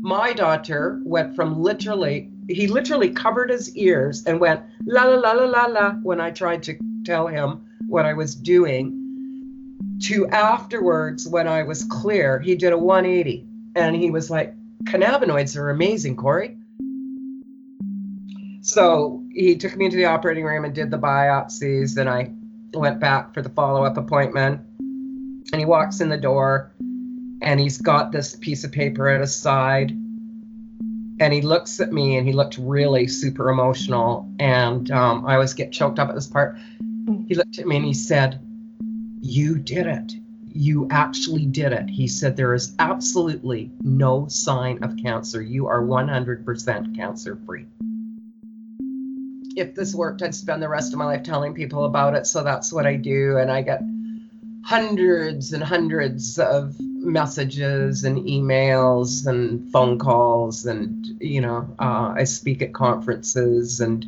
My daughter went from literally, he literally covered his ears and went la la la la la la when I tried to tell him what I was doing to afterwards when I was clear, he did a 180 and he was like, cannabinoids are amazing, Corrie. So he took me into the operating room and did the biopsies. Then I went back for the follow up appointment. And he walks in the door and he's got this piece of paper at his side. And he looks at me and he looked really super emotional. And um, I always get choked up at this part. He looked at me and he said, You did it. You actually did it. He said, There is absolutely no sign of cancer. You are 100% cancer free if this worked, I'd spend the rest of my life telling people about it. So that's what I do. And I get hundreds and hundreds of messages and emails and phone calls. And, you know, uh, I speak at conferences and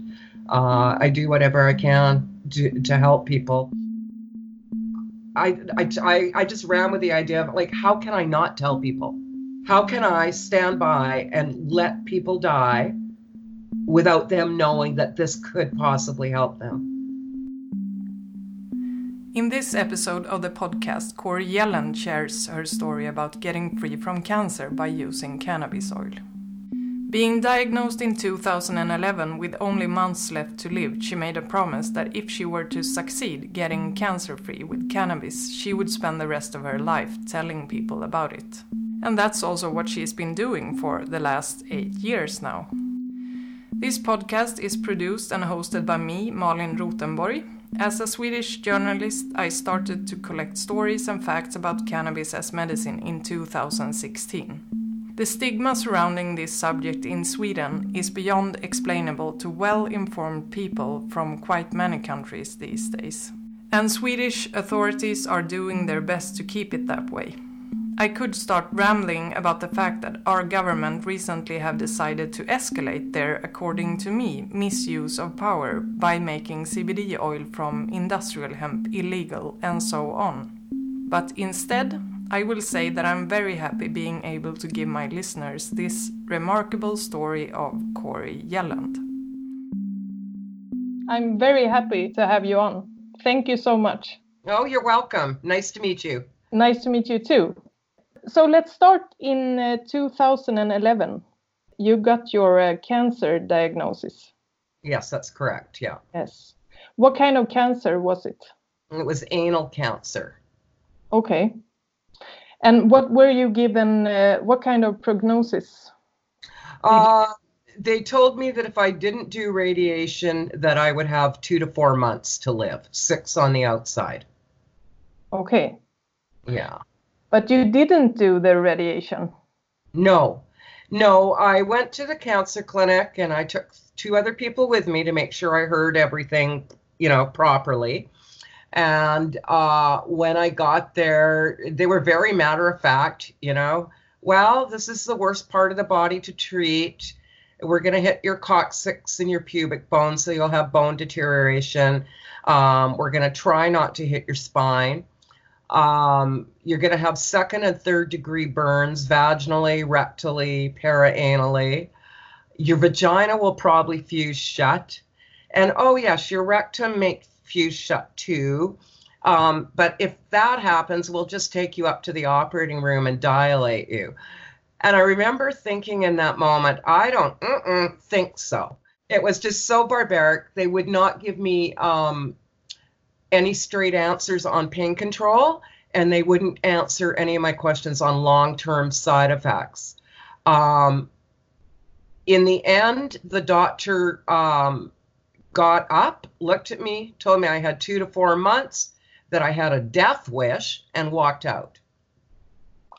uh, I do whatever I can to, to help people. I, I, I just ran with the idea of like, how can I not tell people? How can I stand by and let people die? without them knowing that this could possibly help them. In this episode of the podcast, Corrie Yelland shares her story about getting free from cancer by using cannabis oil. Being diagnosed in 2011 with only months left to live, she made a promise that if she were to succeed getting cancer free with cannabis, she would spend the rest of her life telling people about it. And that's also what she's been doing for the last eight years now. This podcast is produced and hosted by me, Malin Rotenborg. As a Swedish journalist, I started to collect stories and facts about cannabis as medicine in 2016. The stigma surrounding this subject in Sweden is beyond explainable to well informed people from quite many countries these days. And Swedish authorities are doing their best to keep it that way. I could start rambling about the fact that our government recently have decided to escalate their, according to me, misuse of power by making CBD oil from industrial hemp illegal and so on. But instead, I will say that I'm very happy being able to give my listeners this remarkable story of Corrie Yelland. I'm very happy to have you on. Thank you so much. Oh, you're welcome. Nice to meet you. Nice to meet you too so let's start in uh, 2011. You got your uh, cancer diagnosis. Yes, that's correct. Yeah. Yes. What kind of cancer was it? It was anal cancer. Okay. And what were you given? Uh, what kind of prognosis? Uh, they told me that if I didn't do radiation, that I would have two to four months to live, six on the outside. Okay. Yeah. But you didn't do the radiation? No. No, I went to the cancer clinic and I took two other people with me to make sure I heard everything, you know, properly. And uh, when I got there, they were very matter of fact, you know, well, this is the worst part of the body to treat. We're going to hit your coccyx and your pubic bone, so you'll have bone deterioration. Um, we're going to try not to hit your spine. Um, you're going to have second and third degree burns vaginally, rectally, perianally. Your vagina will probably fuse shut. And oh, yes, your rectum may fuse shut too. Um, but if that happens, we'll just take you up to the operating room and dilate you. And I remember thinking in that moment, I don't think so. It was just so barbaric. They would not give me um, any straight answers on pain control, and they wouldn't answer any of my questions on long term side effects. Um, in the end, the doctor um, got up, looked at me, told me I had two to four months, that I had a death wish, and walked out.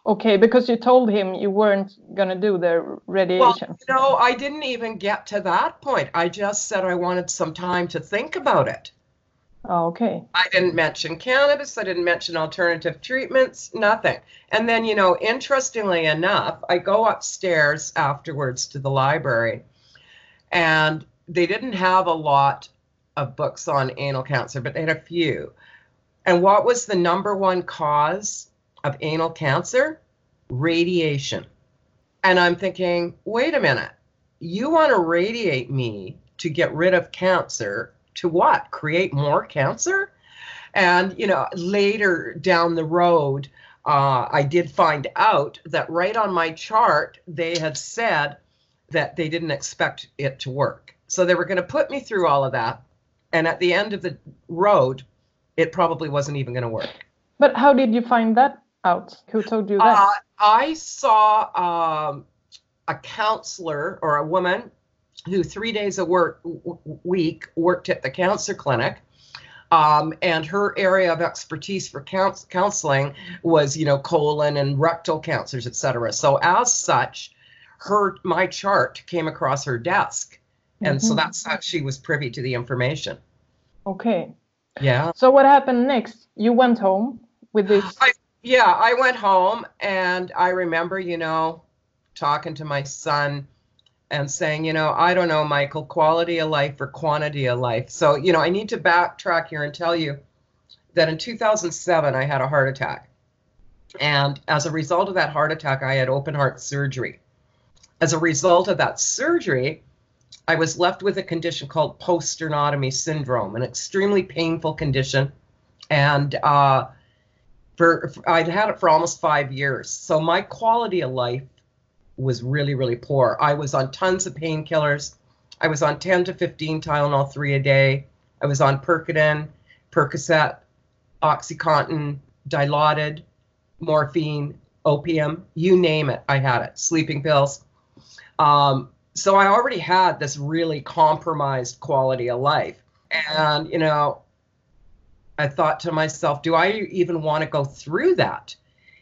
Okay, because you told him you weren't going to do the radiation. Well, no, I didn't even get to that point. I just said I wanted some time to think about it. Oh, okay. I didn't mention cannabis. I didn't mention alternative treatments, nothing. And then, you know, interestingly enough, I go upstairs afterwards to the library and they didn't have a lot of books on anal cancer, but they had a few. And what was the number one cause of anal cancer? Radiation. And I'm thinking, wait a minute. You want to radiate me to get rid of cancer to what? Create more cancer? And, you know, later down the road, uh, I did find out that right on my chart, they had said that they didn't expect it to work. So they were going to put me through all of that. And at the end of the road, it probably wasn't even going to work. But how did you find that out? Who told you that? Uh, I saw um, a counselor or a woman who three days a work week worked at the cancer clinic. Um, and her area of expertise for couns- counseling was, you know, colon and rectal cancers, et cetera. So as such, her my chart came across her desk, and so Mhm. that's how she was privy to the information. Okay. Yeah. So what happened next? You went home with this. I- Yeah, I went home and I remember, you know, talking to my son and saying, you know, I don't know, Michael, quality of life or quantity of life. So, you know, I need to backtrack here and tell you that in 2007, I had a heart attack. And as a result of that heart attack, I had open heart surgery. As a result of that surgery, I was left with a condition called post sternotomy syndrome, an extremely painful condition. And uh, for I'd had it for almost five years. So my quality of life was really, really poor. I was on tons of painkillers. I was on 10 to 15 Tylenol 3 a day. I was on Percodan, Percocet, Oxycontin, Dilaudid, morphine, opium, you name it, I had it, sleeping pills. Um, so I already had this really compromised quality of life. And, you know, I thought to myself, do I even want to go through that?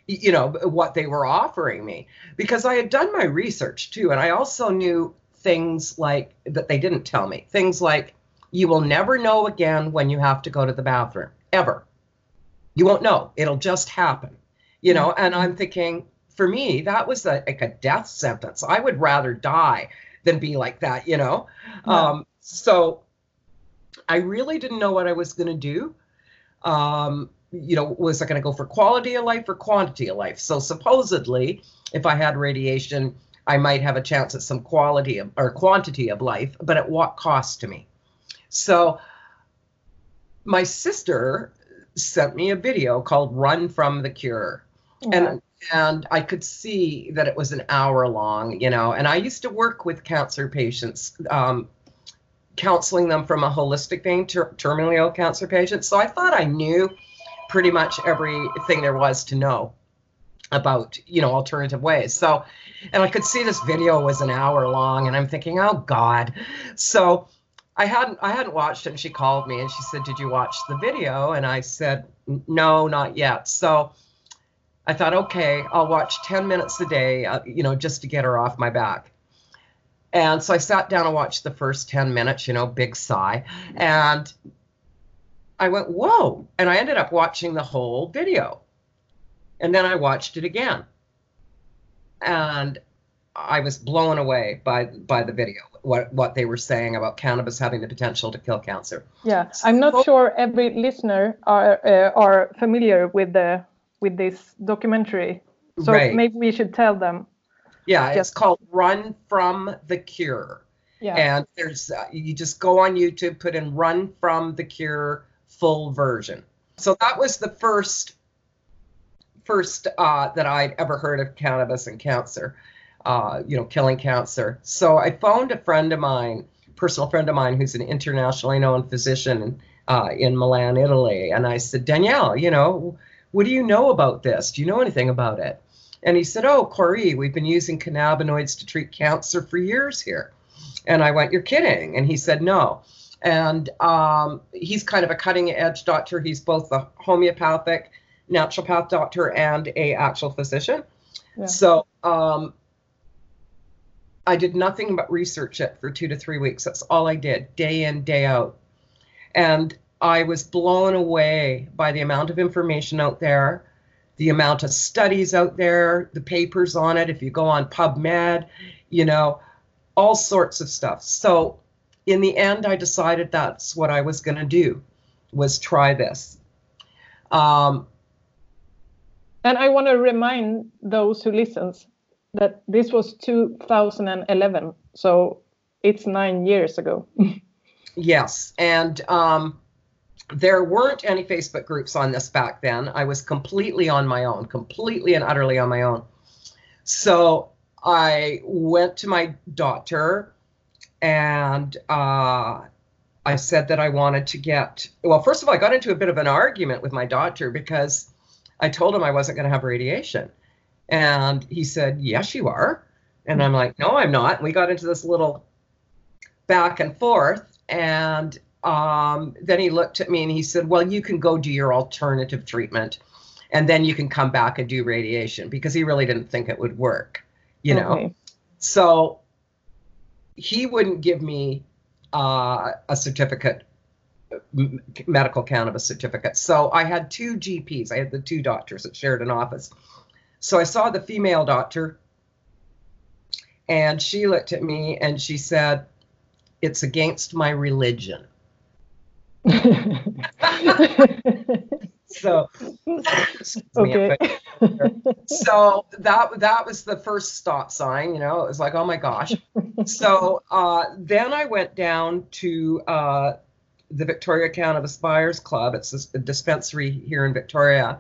You know, what they were offering me. Because I had done my research too. And I also knew things like that they didn't tell me. Things like, you will never know again when you have to go to the bathroom, ever. You won't know. It'll just happen. You know, and I'm thinking, for me, that was a, like a death sentence. I would rather die than be like that, you know? Yeah. Um, so I really didn't know what I was going to do. Um, you know, was I going to go for quality of life or quantity of life? So supposedly, if I had radiation, I might have a chance at some quality of, or quantity of life, but at what cost to me? So my sister sent me a video called Run from the Cure Yeah. and and I could see that it was an hour long, you know. And I used to work with cancer patients, um, counseling them from a holistic vein, ter- terminally ill cancer patients. So I thought I knew pretty much everything there was to know about, you know, alternative ways. So, and I could see this video was an hour long, and I'm thinking, oh God. So I hadn't I hadn't watched it, and she called me and she said, "Did you watch the video?" And I said, "No, not yet." So I thought, okay, I'll watch 10 minutes a day, uh, you know, just to get her off my back. And so I sat down and watched the first 10 minutes, you know, big sigh. And I went, whoa. And I ended up watching the whole video. And then I watched it again. And I was blown away by by the video, what what they were saying about cannabis having the potential to kill cancer. Yeah, I'm not So- sure every listener are uh, are familiar with the with this documentary. So Right. maybe we should tell them. Yeah, it's Yes. called Run from the Cure. Yeah. and there's uh, you just go on youtube put in run from the cure full version. So that was the first first uh, that i'd ever heard of cannabis and cancer uh, you know killing cancer. So i phoned a friend of mine personal friend of mine who's an internationally known physician uh, in milan italy. And i said danielle you know what do you know about this? Do you know anything about it? And he said oh corrie we've been using cannabinoids to treat cancer for years here. And I went, You're kidding. And he said, No. And um, he's kind of a cutting edge doctor. He's both a homeopathic naturopath doctor and a actual physician. Yeah. So um, I did nothing but research it for two to three weeks. That's all I did, day in, day out. And I was blown away by the amount of information out there, the amount of studies out there, the papers on it. If you go on PubMed, you know, all sorts of stuff. So in the end, I decided that's what I was going to do, was try this. Um, And I want to remind those who listens that this was 2011, so it's nine years ago. yes, and um, there weren't any Facebook groups on this back then. I was completely on my own, completely and utterly on my own. So I went to my doctor and uh, I said that I wanted to get, well, first of all, I got into a bit of an argument with my doctor because I told him I wasn't going to have radiation. And he said, Yes, you are. And I'm like, No, I'm not. And we got into this little back and forth. And um, then he looked at me and he said, Well, you can go do your alternative treatment and then you can come back and do radiation because he really didn't think it would work, you know? So he wouldn't give me uh, a certificate, medical cannabis certificate. So I had two GPs, I had the two doctors that shared an office. So I saw the female doctor and she looked at me and she said, It's against my religion. so okay. So that that was the first stop sign you know it was like oh my gosh. So uh, then i went down to uh, the victoria cannabis buyers club. It's a dispensary here in victoria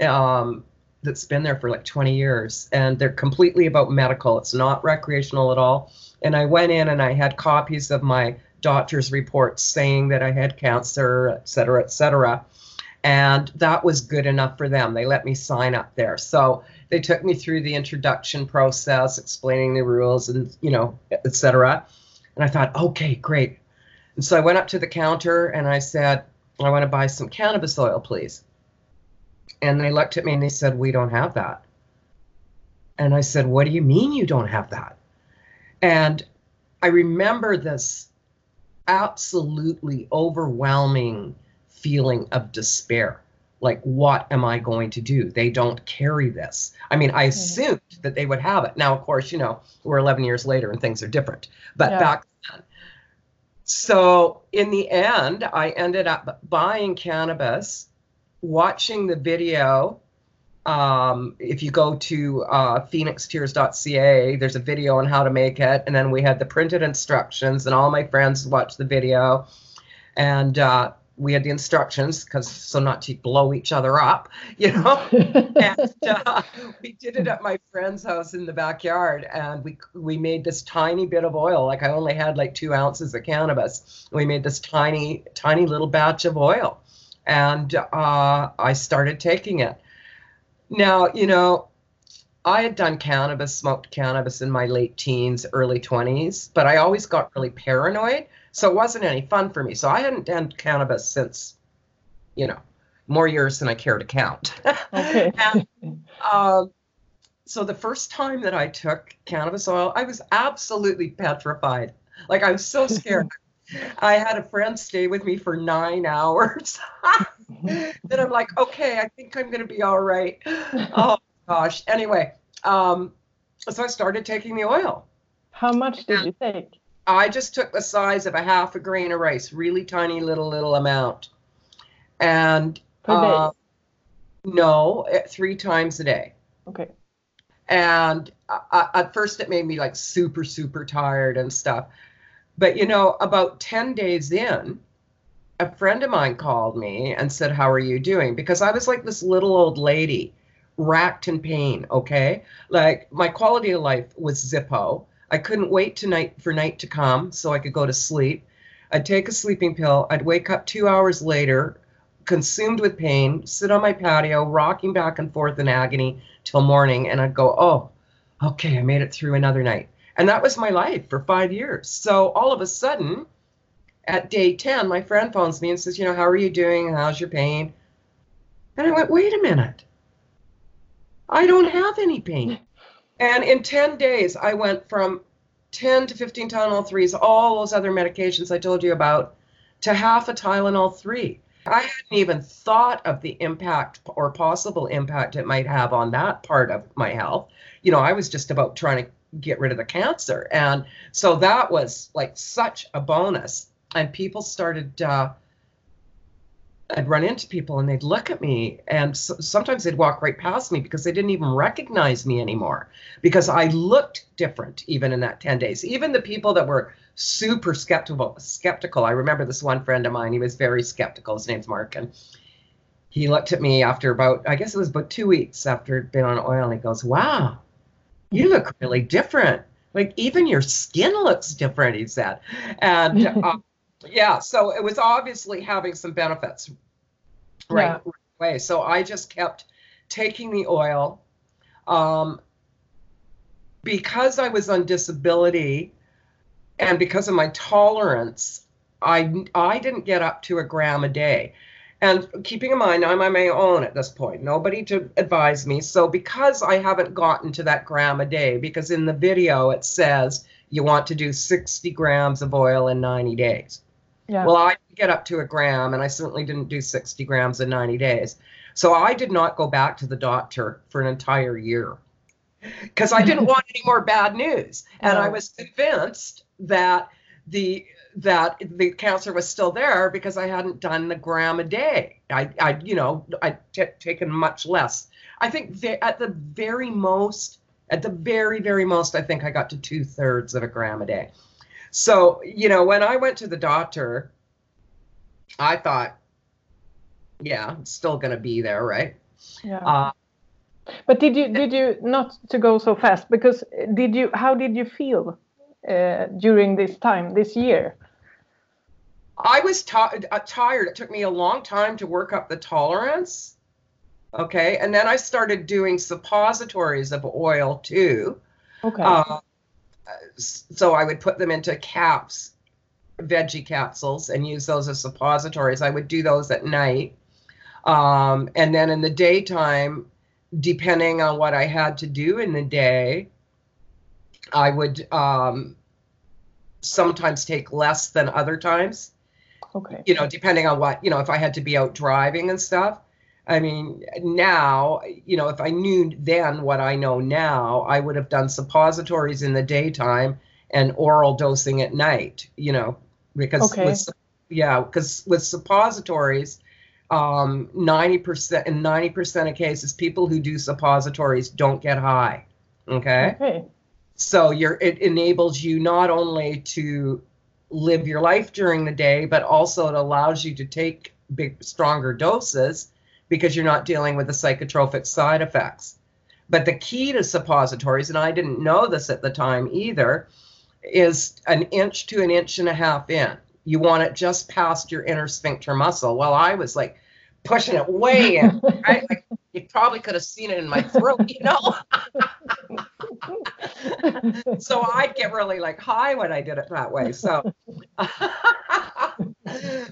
um, that's been there for like 20 years and they're completely about medical. It's not recreational at all. And i went in and i had copies of my doctor's reports saying that I had cancer, et cetera, et cetera. And that was good enough for them. They let me sign up there. So they took me through the introduction process, explaining the rules and, you know, et cetera. And I thought, okay, great. And so I went up to the counter and I said, I want to buy some cannabis oil, please. And they looked at me and they said, We don't have that. And I said, What do you mean you don't have that? And I remember this absolutely overwhelming feeling of despair. Like, what am I going to do? They don't carry this. I mean, I assumed that they would have it. Now, of course, you know, we're 11 years later and things are different. But yeah. back then, so in the end, I ended up buying cannabis, watching the video um, if you go to uh, phoenixtears.ca, there's a video on how to make it. And then we had the printed instructions, and all my friends watched the video. And uh, we had the instructions because so not to blow each other up, you know. and uh, we did it at my friend's house in the backyard, and we we made this tiny bit of oil. Like I only had like two ounces of cannabis. We made this tiny tiny little batch of oil, and uh, I started taking it now, you know, I had done cannabis, smoked cannabis in my late teens, early 20s, but I always got really paranoid. So it wasn't any fun for me. So I hadn't done cannabis since, you know, more years than I care to count. Okay. and, um, so the first time that I took cannabis oil, I was absolutely petrified. Like I was so scared. I had a friend stay with me for nine hours. then I'm like, okay, I think I'm going to be all right. Oh gosh. Anyway, um, so I started taking the oil. How much did you take? I just took the size of a half a grain of rice, really tiny little little amount, and. Uh, no, eh, three times a day. Okay. And uh, at first, it made me like super super tired and stuff. But you know, about ten days in, a friend of mine called me and said, How are you doing? Because I was like this little old lady, racked in pain, okay? Like my quality of life was Zippo. I couldn't wait tonight for night to come so I could go to sleep. I'd take a sleeping pill. I'd wake up two hours later, consumed with pain, sit on my patio, rocking back and forth in agony till morning, and I'd go, Oh, okay, I made it through another night. And that was my life for five years. So all of a sudden, at day 10, my friend phones me and says, You know, how are you doing? How's your pain? And I went, Wait a minute. I don't have any pain. And in 10 days, I went from 10 to 15 Tylenol 3s, all those other medications I told you about, to half a Tylenol 3. I hadn't even thought of the impact or possible impact it might have on that part of my health. You know, I was just about trying to get rid of the cancer. And so that was like such a bonus and people started uh, I'd run into people and they'd look at me, and so, sometimes they'd walk right past me because they didn't even recognize me anymore because I looked different even in that 10 days. Even the people that were super skeptical, skeptical. I remember this one friend of mine, he was very skeptical. His name's Mark, and he looked at me after about, I guess it was about two weeks after been on oil, and he goes, Wow, you look really different. Like even your skin looks different, he said. And uh, yeah, so it was obviously having some benefits right, yeah. right away. So I just kept taking the oil. Um, because I was on disability and because of my tolerance, I I didn't get up to a gram a day. And keeping in mind, I'm on my own at this point, nobody to advise me. So, because I haven't gotten to that gram a day, because in the video it says you want to do 60 grams of oil in 90 days. Yeah. Well, I get up to a gram, and I certainly didn't do 60 grams in 90 days. So I did not go back to the doctor for an entire year because I didn't want any more bad news. And no. I was convinced that the that the cancer was still there because I hadn't done the gram a day. I, I you know, I'd t- taken much less. I think at the very most, at the very, very most, I think I got to two thirds of a gram a day. So, you know, when I went to the doctor, I thought, yeah, it's still going to be there, right? Yeah. Uh, but did you did you not to go so fast because did you how did you feel uh, during this time this year? I was uh, tired. It took me a long time to work up the tolerance. Okay, and then I started doing suppositories of oil too. Okay. Uh, so I would put them into caps, veggie capsules, and use those as suppositories. I would do those at night. Um, and then in the daytime, depending on what I had to do in the day, I would um, sometimes take less than other times. Okay. You know, depending on what, you know, if I had to be out driving and stuff. I mean, now, you know, if I knew then what I know now, I would have done suppositories in the daytime and oral dosing at night, you know, because okay. with, yeah, because with suppositories, um, 90% in 90% of cases, people who do suppositories don't get high. Okay. Okay. So you're it enables you not only to live your life during the day, but also it allows you to take big stronger doses because you're not dealing with the psychotropic side effects. But the key to suppositories, and I didn't know this at the time either, is an inch to an inch and a half in. You want it just past your inner sphincter muscle. Well, I was like pushing it way in, right? Like you probably could have seen it in my throat, you know? so I'd get really like high when I did it that way. So,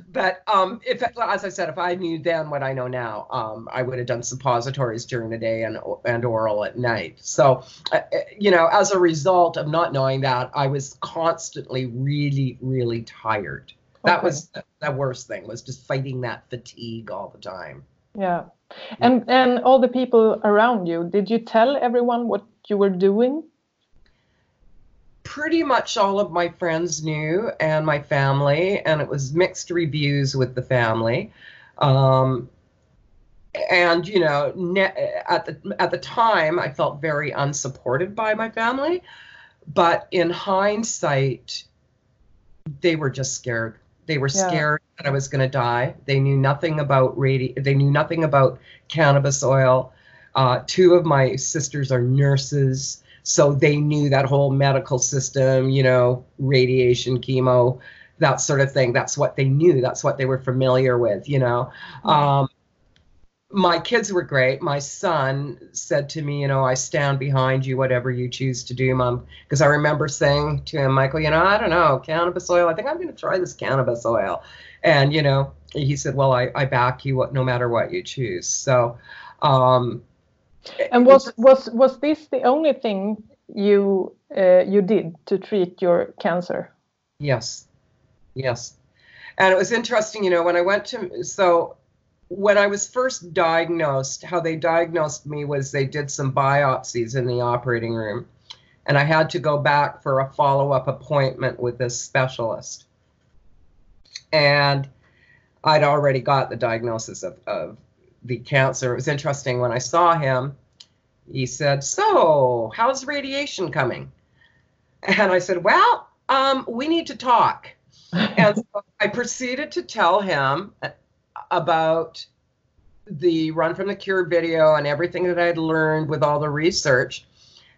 but um, if as I said, if I knew then what I know now, um, I would have done suppositories during the day and and oral at night. So, uh, uh, you know, as a result of not knowing that, I was constantly really, really tired. That was the, the worst thing was just fighting that fatigue all the time. Yeah. And and all the people around you, did you tell everyone what you were doing? Pretty much all of my friends knew and my family, and it was mixed reviews with the family. Um, and you know, ne- at the at the time, I felt very unsupported by my family, but in hindsight, they were just scared. They were scared that I was going to die. They knew nothing about radi- They knew nothing about cannabis oil. Uh, two of my sisters are nurses, so they knew that whole medical system. You know, radiation, chemo, that sort of thing. That's what they knew. That's what they were familiar with. You know. Um, my kids were great. My son said to me, you know, I stand behind you, whatever you choose to do, mom. Because I remember saying to him, Michael, you know, I don't know, cannabis oil. I think I'm going to try this cannabis oil. And, you know, he said, well, I, I back you no matter what you choose. So, um, and was, was, was this the only thing you, uh, you did to treat your cancer? Yes. Yes. And it was interesting, you know, when I went to, so when I was first diagnosed, how they diagnosed me was they did some biopsies in the operating room, and I had to go back for a follow up appointment with this specialist. And I'd already got the diagnosis of, of the cancer. It was interesting when I saw him, he said, So, how's radiation coming? And I said, Well, um, we need to talk. and so I proceeded to tell him about the Run from the Cure video and everything that I'd learned with all the research.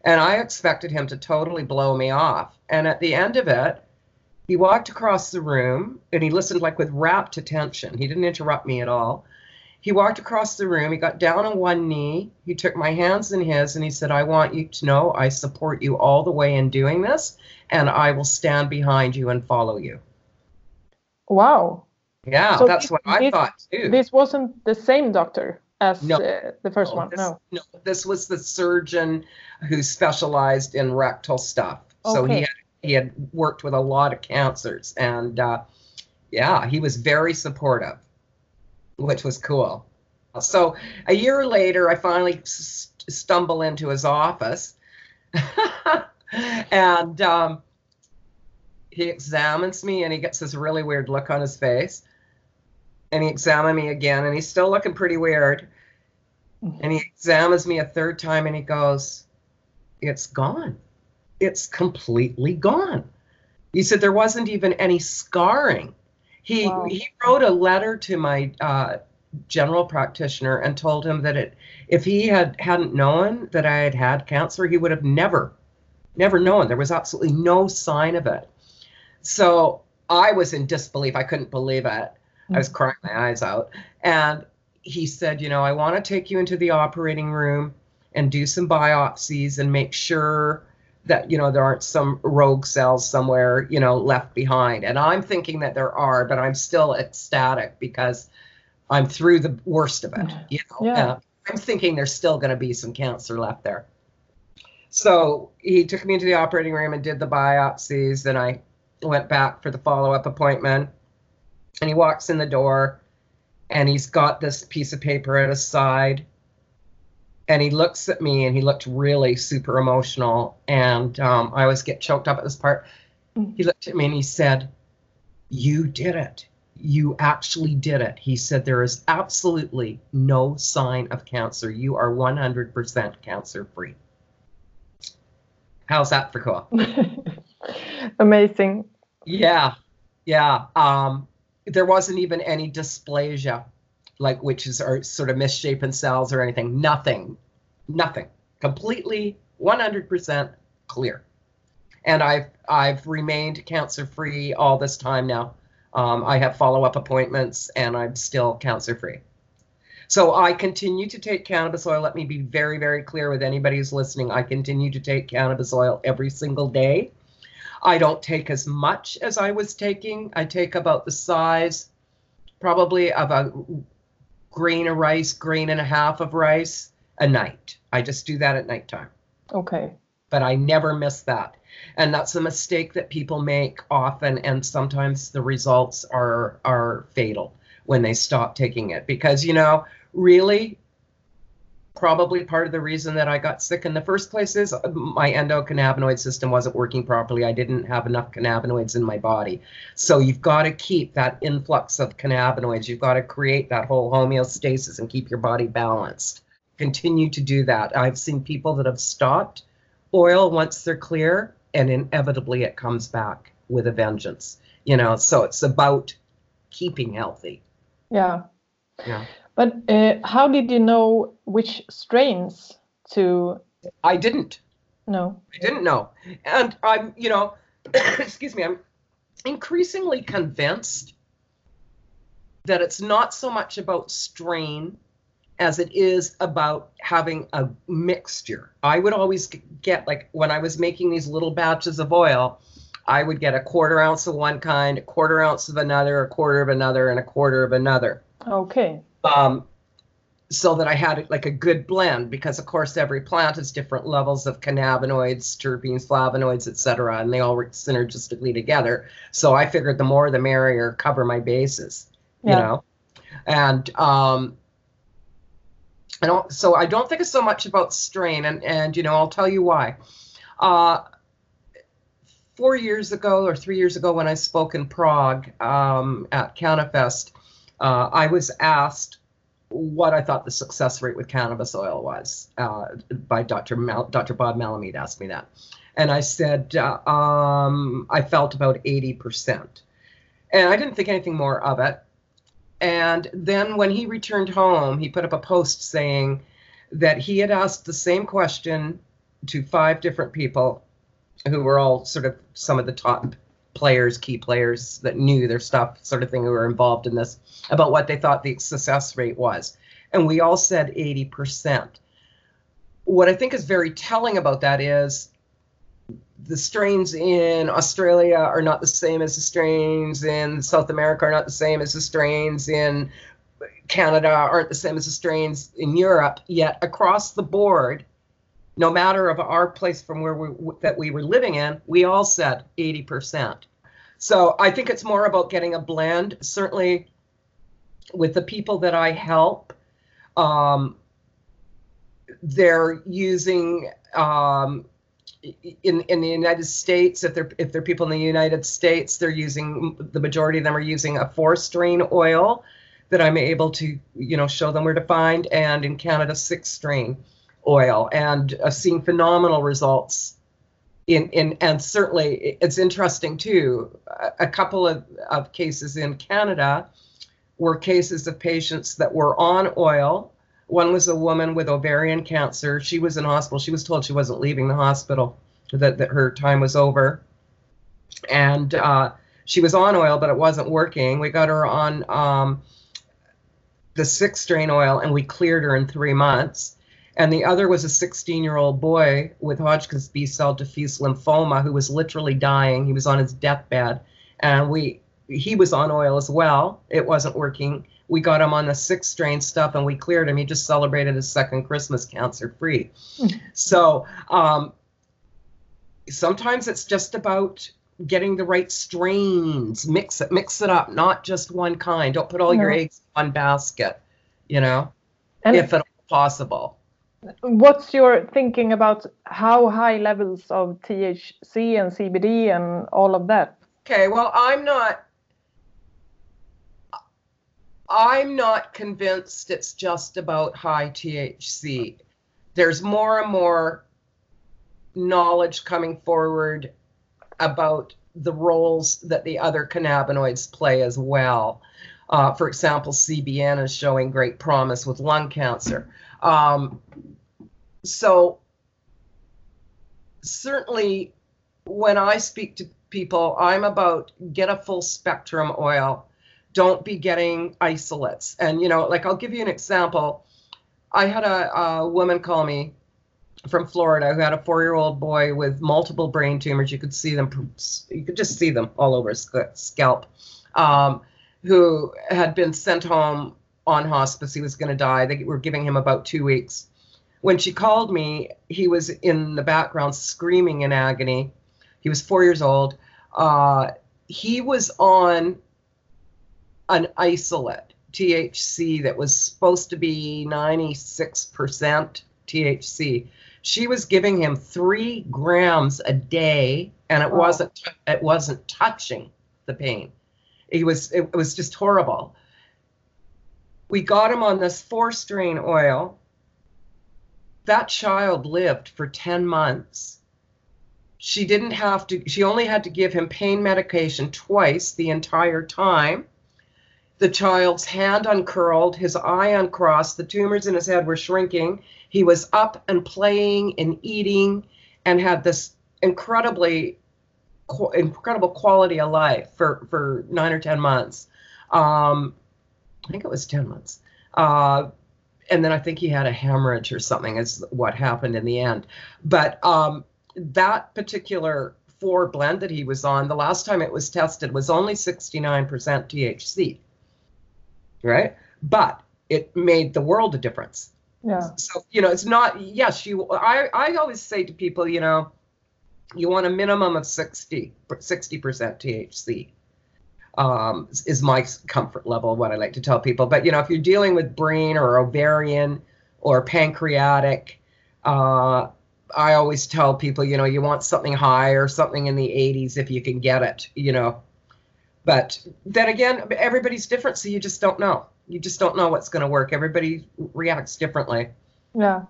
And I expected him to totally blow me off. And at the end of it, he walked across the room and he listened like with rapt attention. He didn't interrupt me at all. He walked across the room, he got down on one knee, he took my hands in his, and he said, I want you to know I support you all the way in doing this, and I will stand behind you and follow you. Wow. Yeah, so that's this, what I this, thought too. This wasn't the same doctor as no. uh, the first no, one. This, no. No, this was the surgeon who specialized in rectal stuff. Okay. So he had, he had worked with a lot of cancers, and uh, yeah, he was very supportive, which was cool. So a year later, I finally st- stumble into his office, and um, he examines me, and he gets this really weird look on his face. And he examines me again and he's still looking pretty weird. And he examines me a third time and he goes it's gone. It's completely gone. He said there wasn't even any scarring he wow. he wrote a letter to my uh, general practitioner and told him that it if he had hadn't known that i had had cancer he would have never never known. There was absolutely no sign of it. So i was in disbelief. I couldn't believe it. I was crying my eyes out. And he said, You know, I want to take you into the operating room and do some biopsies and make sure that, you know, there aren't some rogue cells somewhere, you know, left behind. And I'm thinking that there are, but I'm still ecstatic because I'm through the worst of it. You know, yeah. Uh, I'm thinking there's still going to be some cancer left there. So he took me into the operating room and did the biopsies. and I went back for the follow up appointment and he walks in the door and he's got this piece of paper at his side and he looks at me and he looked really super emotional and um, i always get choked up at this part. He looked at me and he said you did it. You actually did it. He said there is absolutely no sign of cancer. You are 100% cancer free how's that for cool? Amazing. Yeah. Yeah. Um there wasn't even any dysplasia, like which is our sort of misshapen cells or anything. Nothing, nothing. Completely 100% clear. And I've I've remained cancer free all this time now. Um, I have follow up appointments, and I'm still cancer free. So I continue to take cannabis oil. Let me be very, very clear with anybody who's listening. I continue to take cannabis oil every single day. I don't take as much as I was taking. I take about the size, probably of a grain of rice, grain and a half of rice a night. I just do that at nighttime. Okay. But I never miss that. And that's a mistake that people make often and sometimes the results are are fatal when they stop taking it because you know, really probably part of the reason that I got sick in the first place is uh, my endocannabinoid system wasn't working properly. I didn't have enough cannabinoids in my body. So you've got to keep that influx of cannabinoids. You've got to create that whole homeostasis and keep your body balanced. Continue to do that. I've seen people that have stopped oil once they're clear and inevitably it comes back with a vengeance. You know, so it's about keeping healthy. Yeah. Yeah. But uh, how did you know which strains to? I didn't. No. I didn't know, and I'm, you know, excuse me, I'm increasingly convinced that it's not so much about strain as it is about having a mixture. I would always get like when I was making these little batches of oil, I would get a quarter ounce of one kind, a quarter ounce of another, a quarter of another, and a quarter of another. Okay um, so that I had like a good blend because of course every plant has different levels of cannabinoids, terpenes, flavonoids, etc., and they all work synergistically together. So I figured the more the merrier, cover my bases, yeah. you know, and um, I don't. So I don't think it's so much about strain, and and you know I'll tell you why. Uh, four years ago or three years ago when I spoke in Prague um, at CannaFest, uh, I was asked what I thought the success rate with cannabis oil was uh, by Dr. Mal- Dr. Bob Melamede asked me that. And I said, uh, um, I felt about 80%. And I didn't think anything more of it. And then when he returned home, he put up a post saying that he had asked the same question to five different people who were all sort of some of the top players, key players that knew their stuff, sort of thing, who were involved in this, about what they thought the success rate was. And we all said 80%. What I think is very telling about that is the strains in Australia are not the same as the strains in South America, are not the same as the strains in Canada, aren't the same as the strains in Europe. Yet across the board, no matter of our place from where we that we were living in, we all said 80%. So I think it's more about getting a blend. Certainly, with the people that I help, um, they're using um, in in the United States. If they're if they're people in the United States, they're using the majority of them are using a four strain oil that I'm able to you know show them where to find, and in Canada six strain oil and uh, seeing phenomenal results in, in and certainly it's interesting too a, couple of, of cases in canada were cases of patients that were on oil. One was a woman with ovarian cancer. She was in hospital. She was told she wasn't leaving the hospital that, that her time was over. And uh, she was on oil but it wasn't working. We got her on um, the six strain oil and we cleared her in three months and the other was a 16 year old boy with Hodgkin's B cell diffuse lymphoma who was literally dying. He was on his deathbed, and we he was on oil as well. It wasn't working. We got him on the six strain stuff, and we cleared him. He just celebrated his second Christmas cancer free. so um, sometimes it's just about getting the right strains. Mix it, mix it up, not just one kind. Don't put all no. your eggs in one basket. You know, and if at all possible what's your thinking about how high levels of THC and CBD and all of that? Okay, well, I'm not I'm not convinced it's just about high THC. There's more and more knowledge coming forward about the roles that the other cannabinoids play as well. Uh, for example, CBN is showing great promise with lung cancer. Um, so certainly when I speak to people, I'm about get a full spectrum oil. Don't be getting isolates. And you know, like I'll give you an example. I had a, a woman call me from Florida who had a four-year-old boy with multiple brain tumors. You could see them, you could just see them all over his scalp. Um, who had been sent home on hospice. He was going to die. They were giving him about two weeks when she called me, he was in the background screaming in agony. He was four years old. Uh, he was on an isolate THC that was supposed to be 96% THC. She was giving him three grams a day, and it oh. wasn't it wasn't touching the pain. It was it was just horrible. We got him on this four strain oil that child lived for 10 months. She didn't have to, she only had to give him pain medication twice the entire time. The child's hand uncurled, his eye uncrossed, the tumors in his head were shrinking. He was up and playing and eating and had this incredibly incredible quality of life for for nine or ten months um, i think it was 10 months uh, and then I think he had a hemorrhage or something is what happened in the end. But um, that particular four blend that he was on, the last time it was tested was only 69% THC. Right? But it made the world a difference. Yeah. So, you know, it's not yes, you I I always say to people, you know, you want a minimum of 60 60% THC um, is my comfort level, what I like to tell people. But you know, if you're dealing with brain or ovarian or pancreatic, uh, I always tell people, you know, you want something high or something in the 80s if you can get it, you know. But then again, everybody's different, so you just don't know. You just don't know what's going to work. Everybody reacts differently. Yeah.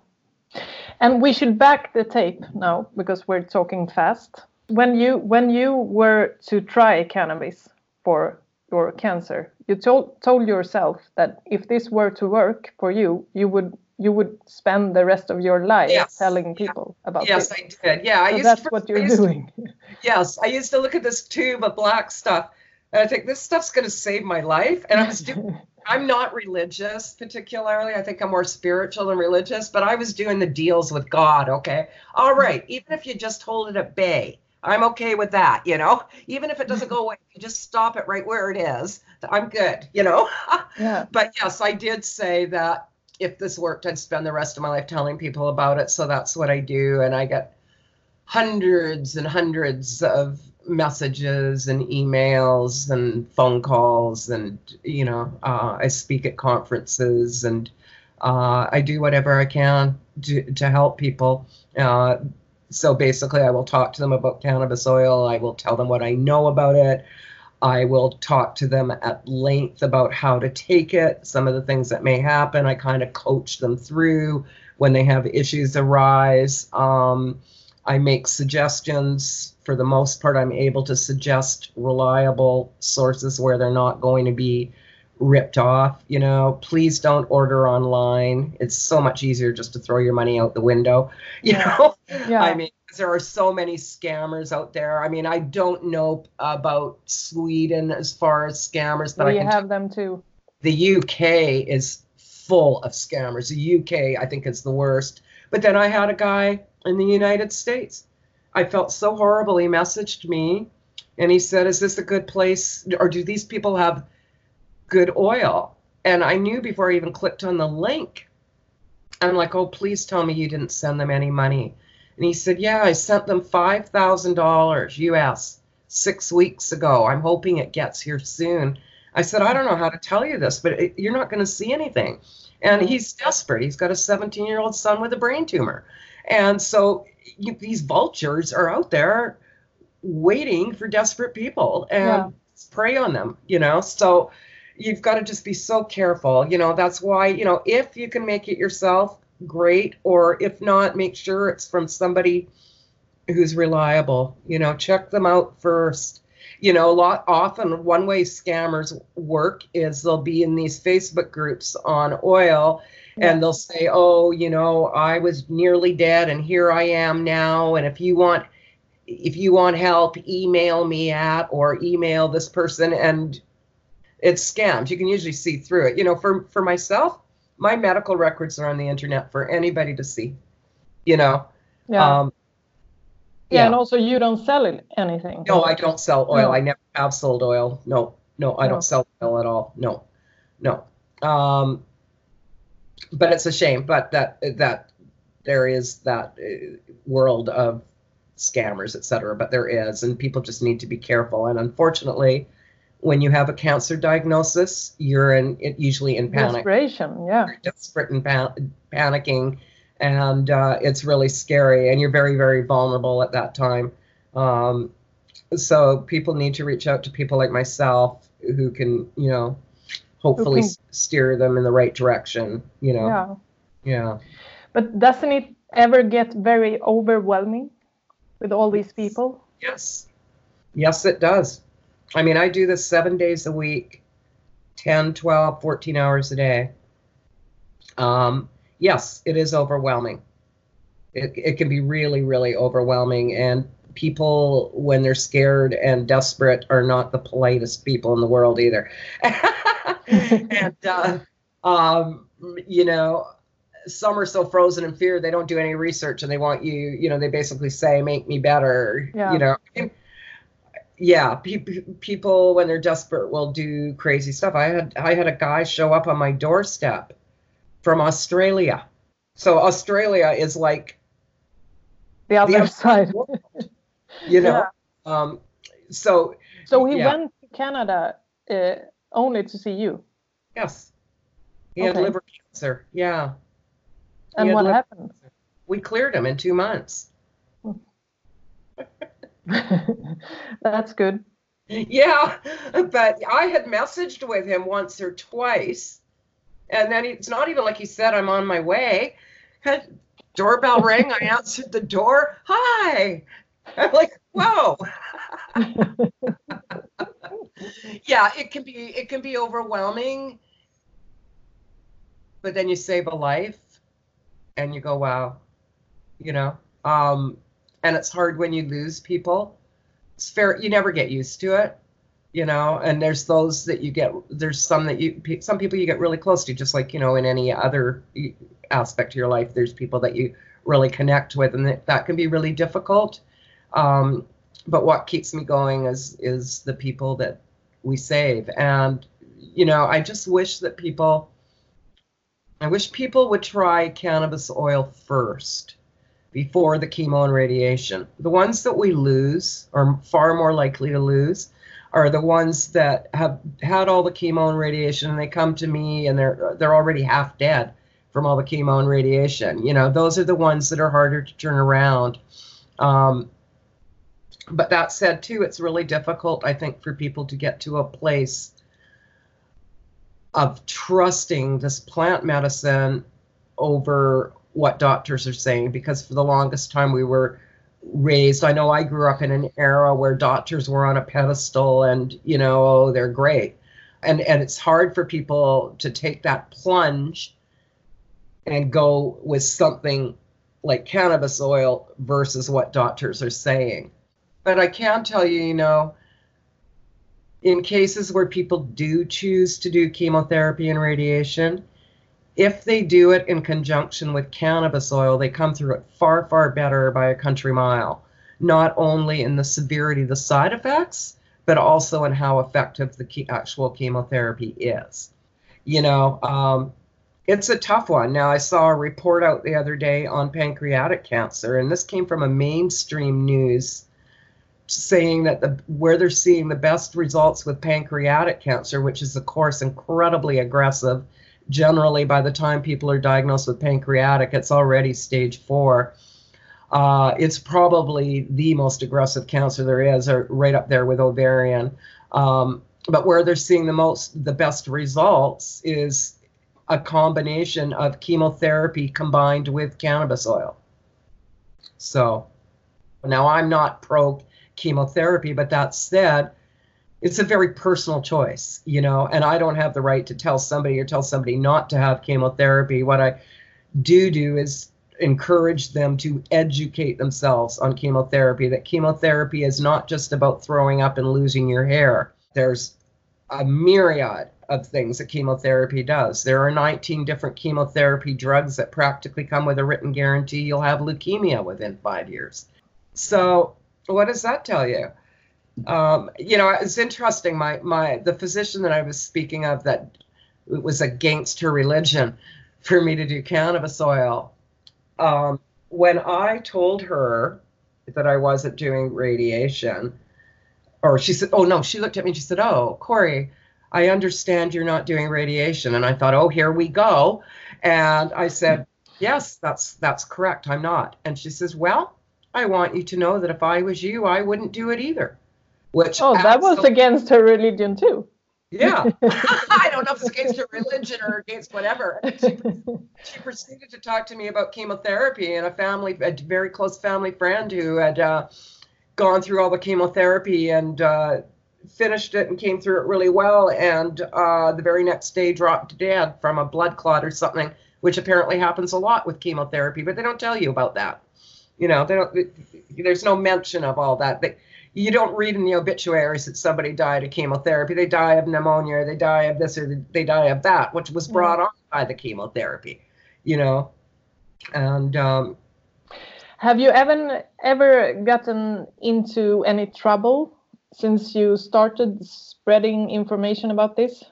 And we should back the tape now because we're talking fast. When you when you were to try cannabis for your cancer, you told told yourself that if this were to work for you, you would you would spend the rest of your life Yes. telling people about Yes, this. I did. Yeah, I So used that's to, what you're used to- doing. yes, I used to look at this tube of black stuff, and I think this stuff's going to save my life. And I was doing. I'm not religious particularly. I think I'm more spiritual than religious, but I was doing the deals with God. Okay, all right. Even if you just hold it at bay, I'm okay with that. You know, even if it doesn't go away, you just stop it right where it is. I'm good. You know. yeah. but yes, I did say that if this worked, I'd spend the rest of my life telling people about it. So that's what I do. And I get hundreds and hundreds of messages and emails and phone calls. And, you know, uh, I speak at conferences and uh, I do whatever I can to, to help people. Uh, so basically, I will talk to them about cannabis oil. I will tell them what I know about it. I will talk to them at length about how to take it, some of the things that may happen. I kind of coach them through when they have issues arise. Um, I make suggestions. For the most part, I'm able to suggest reliable sources where they're not going to be ripped off. You know, please don't order online. It's so much easier just to throw your money out the window. You Yeah. know, Yeah. I mean, there are so many scammers out there. I mean, I don't know about Sweden as far as scammers, but we I can have them too. the UK is full of scammers. The UK, I think, is the worst. But then I had a guy in the United States. I felt so horrible. He messaged me and he said, Is this a good place? Or do these people have good oil? And I knew before I even clicked on the link. I'm like, Oh, please tell me you didn't send them any money. And he said, Yeah, I sent them $5,000 US six weeks ago. I'm hoping it gets here soon. I said, I don't know how to tell you this, but it, you're not going to see anything. And he's desperate. He's got a 17 year old son with a brain tumor. And so you, these vultures are out there waiting for desperate people and Yeah. prey on them, you know? So you've got to just be so careful. You know, that's why, you know, if you can make it yourself, great. Or if not, make sure it's from somebody who's reliable. You know, check them out first. You know, a lot often one way scammers work is they'll be in these Facebook groups on oil and they'll say, "Oh, you know, I was nearly dead and here I am now and if you want if you want help, email me at or email this person and it's scams. You can usually see through it. You know, for for myself, my medical records are on the internet for anybody to see. You know, Yeah. um, yeah. And also, you don't sell anything. no, I don't sell oil. No. I never have sold oil. No, no, I No. don't sell oil at all. No, no. Um, but it's a shame. But that that there is that uh, world of scammers, etc. But there is, and people just need to be careful. And unfortunately, when you have a cancer diagnosis, you're in it usually in panic Desperation. Yeah. you're desperate and pan- panicking, and uh, it's really scary, and you're very, very vulnerable at that time. Um, so people need to reach out to people like myself who can, you know, hopefully can- s- steer them in the right direction. You know, Yeah. yeah. But doesn't it ever get very overwhelming with all these people? Yes. Yes, it does. I mean, I do this seven days a week, 10, 12, 14 hours a day. Um, yes, it is overwhelming. It, it can be really, really overwhelming. And people, when they're scared and desperate, are not the politest people in the world either. and, uh, um, you know, some are so frozen in fear they don't do any research and they want you you know they basically say make me better Yeah. you know yeah pe- pe- people when they're desperate will do crazy stuff i had i had a guy show up on my doorstep from australia so australia is like The other other side. world, you know um so So he Yeah. went to Canada uh, only to see you. yes he had liver cancer yeah He And what happened? cancer. we cleared him in two months That's good. yeah, but I had messaged with him once or twice, and then it's not even like he said I'm on my way. Had doorbell rang. I answered the door. Hi. I'm like, whoa. yeah, it can be it can be overwhelming, but then you save a life, and you go, wow, you know. Um, and it's hard when you lose people. It's fair. You never get used to it, you know. And there's those that you get. There's some that you. Some people you get really close to, just like you know, in any other aspect of your life. There's people that you really connect with, and that, that can be really difficult. Um, but what keeps me going is is the people that we save, and you know, I just wish that people. I wish people would try cannabis oil first before the chemo and radiation. The ones that we lose, are far more likely to lose, are the ones that have had all the chemo and radiation and they come to me and they're they're already half dead from all the chemo and radiation. You know, those are the ones that are harder to turn around. Um, but that said, too, it's really difficult, I think, for people to get to a place of trusting this plant medicine over what doctors are saying because for the longest time we were raised i know i grew up in an era where doctors were on a pedestal and you know oh, they're great. And and it's hard for people to take that plunge and go with something like cannabis oil versus what doctors are saying. But i can tell you you know in cases where people do choose to do chemotherapy and radiation if they do it in conjunction with cannabis oil, they come through it far, far better by a country mile, not only in the severity of the side effects, but also in how effective the actual chemotherapy is. You know, um, it's a tough one. Now, I saw a report out the other day on pancreatic cancer, and this came from a mainstream news saying that the where they're seeing the best results with pancreatic cancer, which is of course incredibly aggressive generally by the time people are diagnosed with pancreatic, it's already stage four. Uh, it's probably the most aggressive cancer there is, or right up there with ovarian. Um, but where they're seeing the most, the best results is a combination of chemotherapy combined with cannabis oil. So now I'm not pro chemotherapy, but that said, it's a very personal choice, you know, and I don't have the right to tell somebody or tell somebody not to have chemotherapy. What I do do is encourage them to educate themselves on chemotherapy, that chemotherapy is not just about throwing up and losing your hair. There's a myriad of things that chemotherapy does. There are 19 different chemotherapy drugs that practically come with a written guarantee you'll have leukemia within five years. So, what does that tell you? Um, you know, it's interesting. My my the physician that I was speaking of that it was against her religion for me to do cannabis oil. Um, when I told her that I wasn't doing radiation, or she said, "Oh no," she looked at me and she said, "Oh, Corrie." I understand you're not doing radiation. And I thought, oh, here we go. And I said, yes, that's that's correct. I'm not. And she says, well, I want you to know that if I was you, I wouldn't do it either. Which oh, that was against her religion too. Yeah, I don't know if it's against her religion or against whatever. She, she, proceeded to talk to me about chemotherapy and a family, a very close family friend who had uh, gone through all the chemotherapy and uh, finished it and came through it really well, and uh, the very next day dropped dead from a blood clot or something, which apparently happens a lot with chemotherapy, but they don't tell you about that. You know, they don't. There's no mention of all that. They, you don't read in the obituaries that somebody died of chemotherapy. They die of pneumonia, or they die of this, or they die of that, which was brought on by the chemotherapy, you know. And um, have you ever ever gotten into any trouble since you started spreading information about this?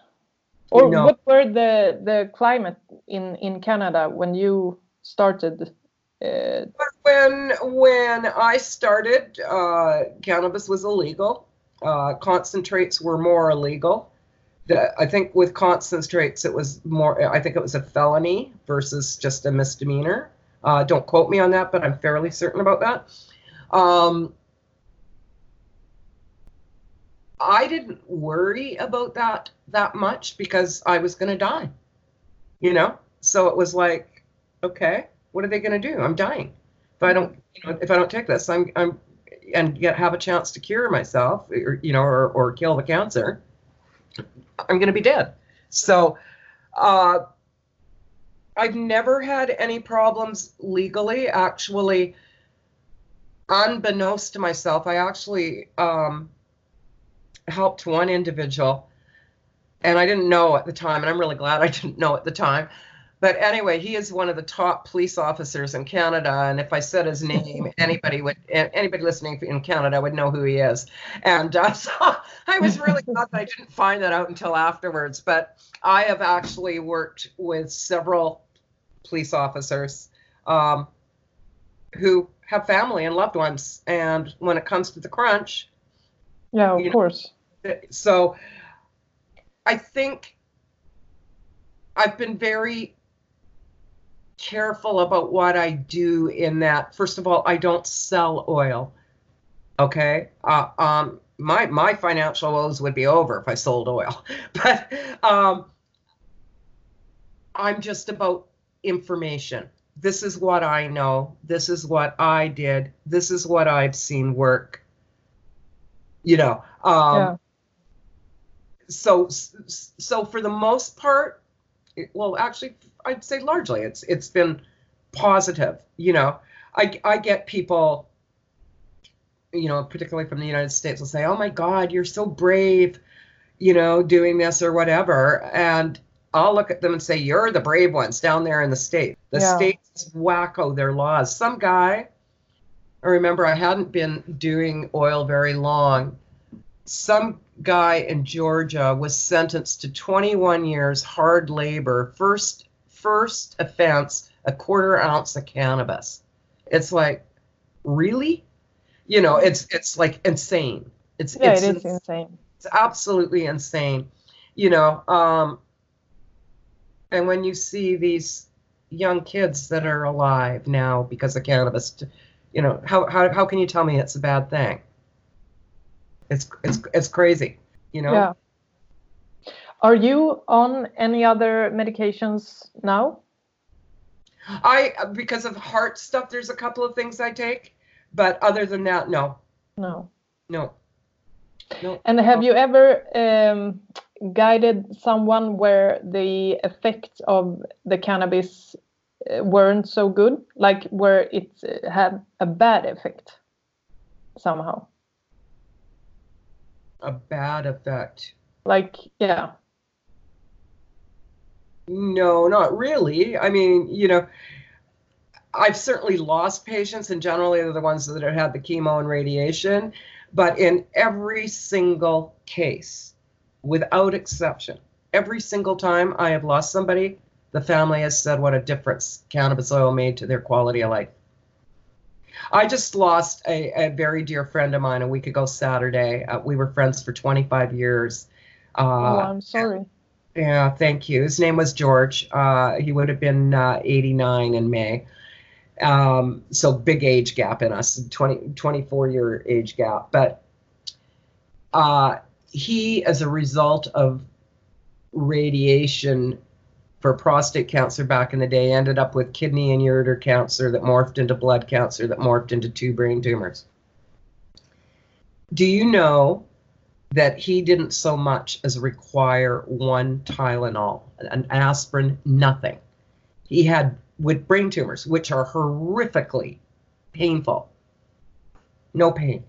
Or no. what were the the climate in in Canada when you started uh, when when I started, uh, cannabis was illegal. Uh, concentrates were more illegal. The, I think with concentrates it was more. I think it was a felony versus just a misdemeanor. Uh, don't quote me on that, but I'm fairly certain about that. Um, I didn't worry about that that much because I was going to die. You know? So it was like, okay, what are they going to do? I'm dying. If I don't, you know, if I don't take this, I'm, I'm, and get have a chance to cure myself, or you know, or or kill the cancer, I'm going to be dead. So, uh, I've never had any problems legally. Actually, unbeknownst to myself, I actually um, helped one individual, and I didn't know at the time, and I'm really glad I didn't know at the time. But anyway, he is one of the top police officers in Canada, and if I said his name, anybody would, anybody listening in Canada would know who he is. And uh, so I was really glad that I didn't find that out until afterwards. But I have actually worked with several police officers um, who have family and loved ones, and when it comes to the crunch, yeah, of course. Know, so I think I've been very careful about what I do in that. First of all, I don't sell oil. Okay. Uh, um, my my financial woes would be over if I sold oil, but um, I'm just about information. This is what I know. This is what I did. This is what I've seen work. You know. Um, yeah. So so for the most part, well, actually, I'd say largely it's it's been positive. You know, I I get people, you know, particularly from the United States, will say, "Oh my God, you're so brave," you know, doing this or whatever, and I'll look at them and say, "You're the brave ones down there in the state. The yeah. states wacko their laws." Some guy, I remember I hadn't been doing oil very long. Some guy in Georgia was sentenced to 21 years hard labor, first first offense, a quarter ounce of cannabis. It's like, really? You know, it's it's like insane. It's yeah, it's, it is insane. It's absolutely insane. You know, um, and when you see these young kids that are alive now because of cannabis, you know, how how how can you tell me it's a bad thing? It's it's it's crazy. You know. Yeah. Are you on any other medications now? I because of heart stuff. There's a couple of things I take, but other than that, no. No. No. No. And have you ever um, guided someone where the effects of the cannabis uh, weren't so good, like where it uh, had a bad effect somehow? A bad effect. Like, yeah. No, not really. I mean, you know, I've certainly lost patients, and generally they're the ones that have had the chemo and radiation. But in every single case, without exception, every single time I have lost somebody, the family has said what a difference cannabis oil made to their quality of life. I just lost a, a very dear friend of mine a week ago Saturday. Uh, we were friends for 25 years. Uh, oh, I'm sorry. Yeah, thank you. His name was George. Uh, he would have been uh, 89 in May. Um, so big age gap in us, 20, 24 year age gap. But uh, he, as a result of radiation for prostate cancer back in the day, ended up with kidney and ureter cancer that morphed into blood cancer that morphed into two brain tumors. Do you know that he didn't so much as require one Tylenol, an aspirin, nothing. He had with brain tumors, which are horrifically painful. No pain.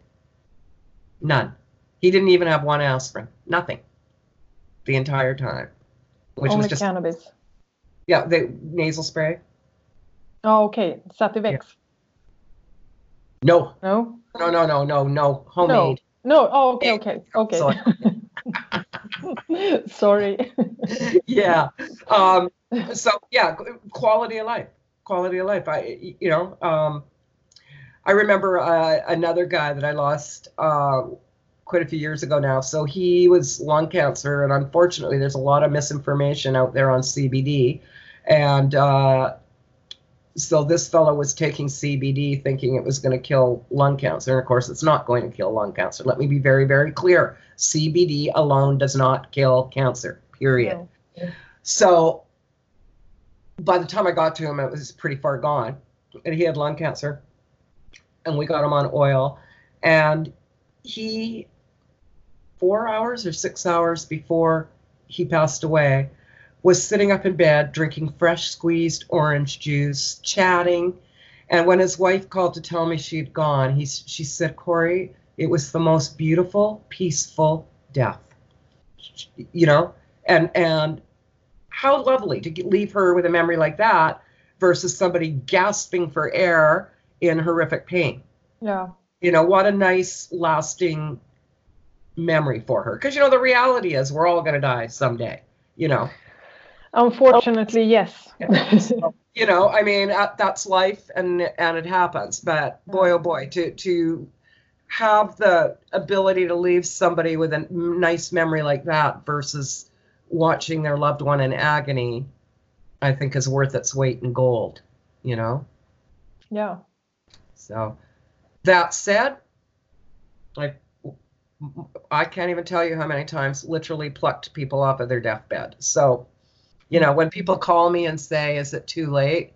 None. He didn't even have one aspirin. Nothing. The entire time. Which Only was just cannabis. Yeah, the nasal spray. Oh, okay. Sativex. Yeah. No. No. No, no, no, no, no. Homemade. No. Oh, okay, okay, okay. Sorry. yeah. Um, so yeah, quality of life. Quality of life. I, you know, um, I remember uh, another guy that I lost uh, quite a few years ago now. So he was lung cancer, and unfortunately, there's a lot of misinformation out there on CBD, and uh, so this fellow was taking CBD thinking it was going to kill lung cancer. And of course, it's not going to kill lung cancer. Let me be very, very clear CBD alone does not kill cancer, period. So by the time I got to him, it was pretty far gone. And he had lung cancer. And we got him on oil. And he, four hours or six hours before he passed away, was sitting up in bed drinking fresh squeezed orange juice, chatting. And when his wife called to tell me she'd gone, he, she said, Corrie, it was the most beautiful, peaceful death. You know, and and how lovely to leave her with a memory like that versus somebody gasping for air in horrific pain. Yeah. You know, what a nice lasting memory for her. Because, you know, the reality is we're all going to die someday, you know. Unfortunately, yes. you know, I mean, that's life and and it happens. But boy, oh boy, to to have the ability to leave somebody with a nice memory like that versus watching their loved one in agony, I think is worth its weight in gold, you know? Yeah. So that said, I I can't even tell you how many times literally plucked people off of their deathbed. So you know, when people call me and say, "Is it too late?"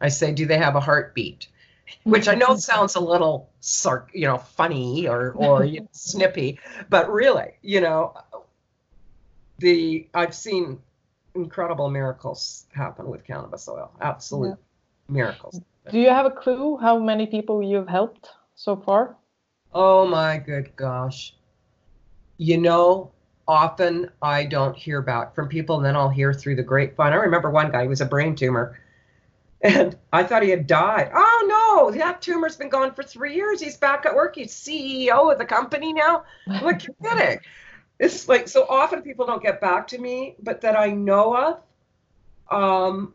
I say, "Do they have a heartbeat?" Which I know sounds a little, sarc, you know, funny or or you know, snippy, but really, you know, the I've seen incredible miracles happen with cannabis oil. Absolute yeah. miracles. Do you have a clue how many people you've helped so far? Oh my good gosh. You know, often I don't hear back from people, and then I'll hear through the grapevine. I remember one guy, he was a brain tumor, and I thought he had died. Oh no, that tumor's been gone for three years. He's back at work. He's CEO of the company now. Look, you're kidding. It's like so often people don't get back to me, but that I know of, um,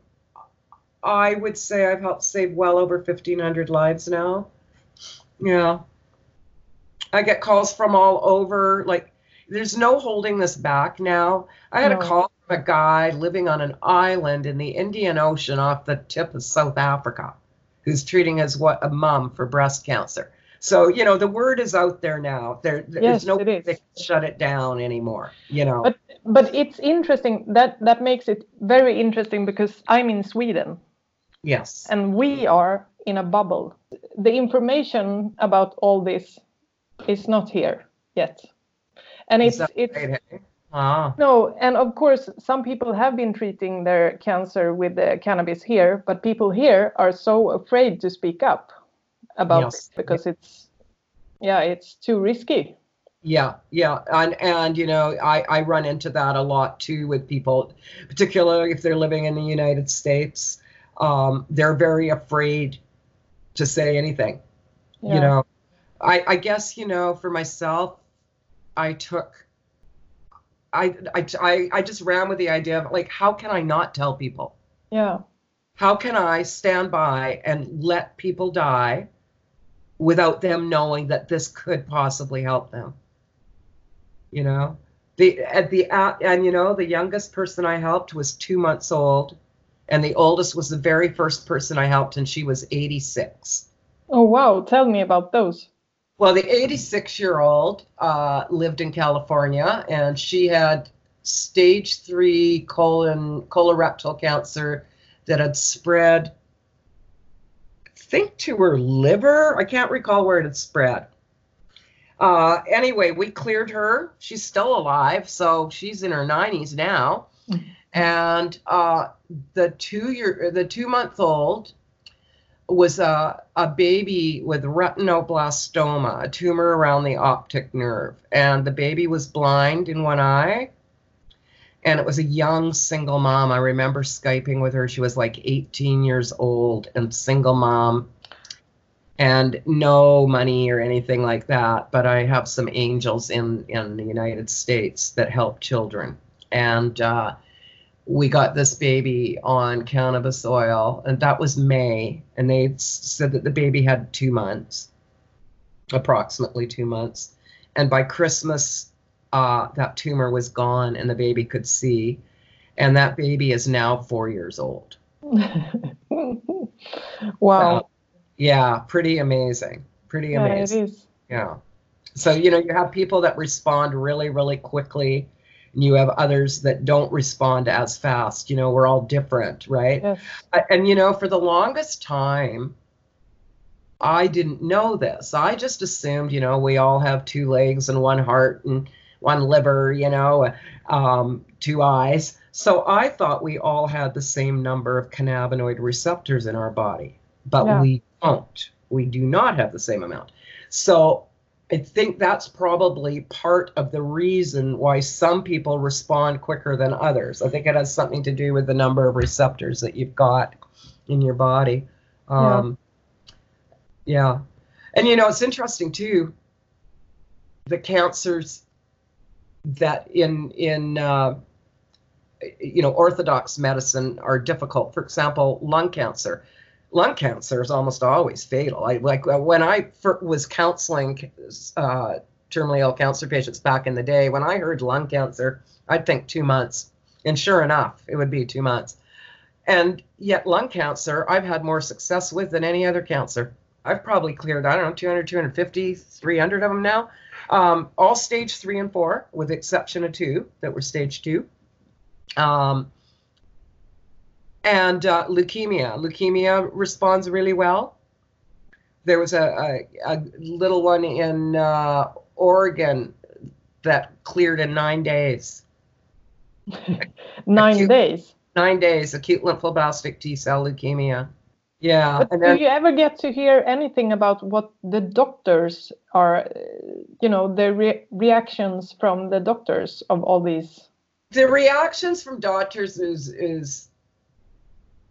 I would say I've helped save well over 1,500 lives now. Yeah. I get calls from all over, like there's no holding this back now. I had no. a call from a guy living on an island in the Indian Ocean off the tip of South Africa who's treating his what a mom for breast cancer. So, you know, the word is out there now. There there's yes, no way can shut it down anymore, you know. But but it's interesting that that makes it very interesting because I'm in Sweden. Yes. And we are in a bubble. The information about all this is not here yet and it's it's ah. no and of course some people have been treating their cancer with the cannabis here but people here are so afraid to speak up about yes. it because it's yeah it's too risky yeah yeah and and you know i i run into that a lot too with people particularly if they're living in the united states um, they're very afraid to say anything yeah. you know i i guess you know for myself I took I, I I just ran with the idea of like how can I not tell people? Yeah. How can I stand by and let people die without them knowing that this could possibly help them? You know, the at the and you know the youngest person I helped was two months old, and the oldest was the very first person I helped, and she was 86. Oh wow! Tell me about those. Well, the 86 year old uh, lived in California and she had stage three colon colorectal cancer that had spread, I think, to her liver. I can't recall where it had spread. Uh, anyway, we cleared her. She's still alive, so she's in her 90s now. Mm-hmm. And uh, the two year, the two month old was a, a baby with retinoblastoma, a tumor around the optic nerve. And the baby was blind in one eye. And it was a young single mom. I remember Skyping with her. She was like 18 years old and single mom and no money or anything like that. But I have some angels in, in the United States that help children. And uh, we got this baby on cannabis oil, and that was May. And they said that the baby had two months, approximately two months. And by Christmas, uh, that tumor was gone, and the baby could see. And that baby is now four years old. wow. Uh, yeah, pretty amazing. Pretty Yeah, amazing. is. Yeah. So, you know, you have people that respond really, really quickly, and you have others that don't respond as fast. You know, we're all different, right? Yes. And, you know, for the longest time, I didn't know this. I just assumed, you know, we all have two legs and one heart and one liver, you know, um, two eyes. So I thought we all had the same number of cannabinoid receptors in our body, but Yeah. we don't. We do not have the same amount. So I think that's probably part of the reason why some people respond quicker than others. I think it has something to do with the number of receptors that you've got in your body. Um, yeah. And you know, it's interesting too. The cancers that in in uh, you know orthodox medicine are difficult. For example, lung cancer. Lung cancer is almost always fatal. I like uh, when I was counseling uh, terminally ill cancer patients back in the day. When I heard lung cancer, I'd think two months, and sure enough, it would be two months. And yet, lung cancer, I've had more success with than any other cancer. I've probably cleared, I don't know, 200, 250, 300 of them now. Um, all stage three and four, with exception of two that were stage two. Um, and uh, leukemia. Leukemia responds really well. There was a, a, a little one in uh, Oregon that cleared in nine days. Nine Acute- days. Nine days, acute lymphoblastic T cell leukemia. Yeah, But and do you ever get to hear anything about what the doctors are, you know, the re- reactions from the doctors of all these? the reactions from doctors is is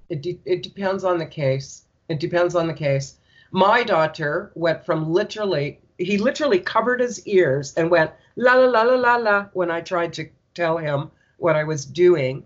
it de- it depends on the case. It depends on the case. My doctor went from literally he literally covered his ears and went la la la la la la when I tried to tell him what I was doing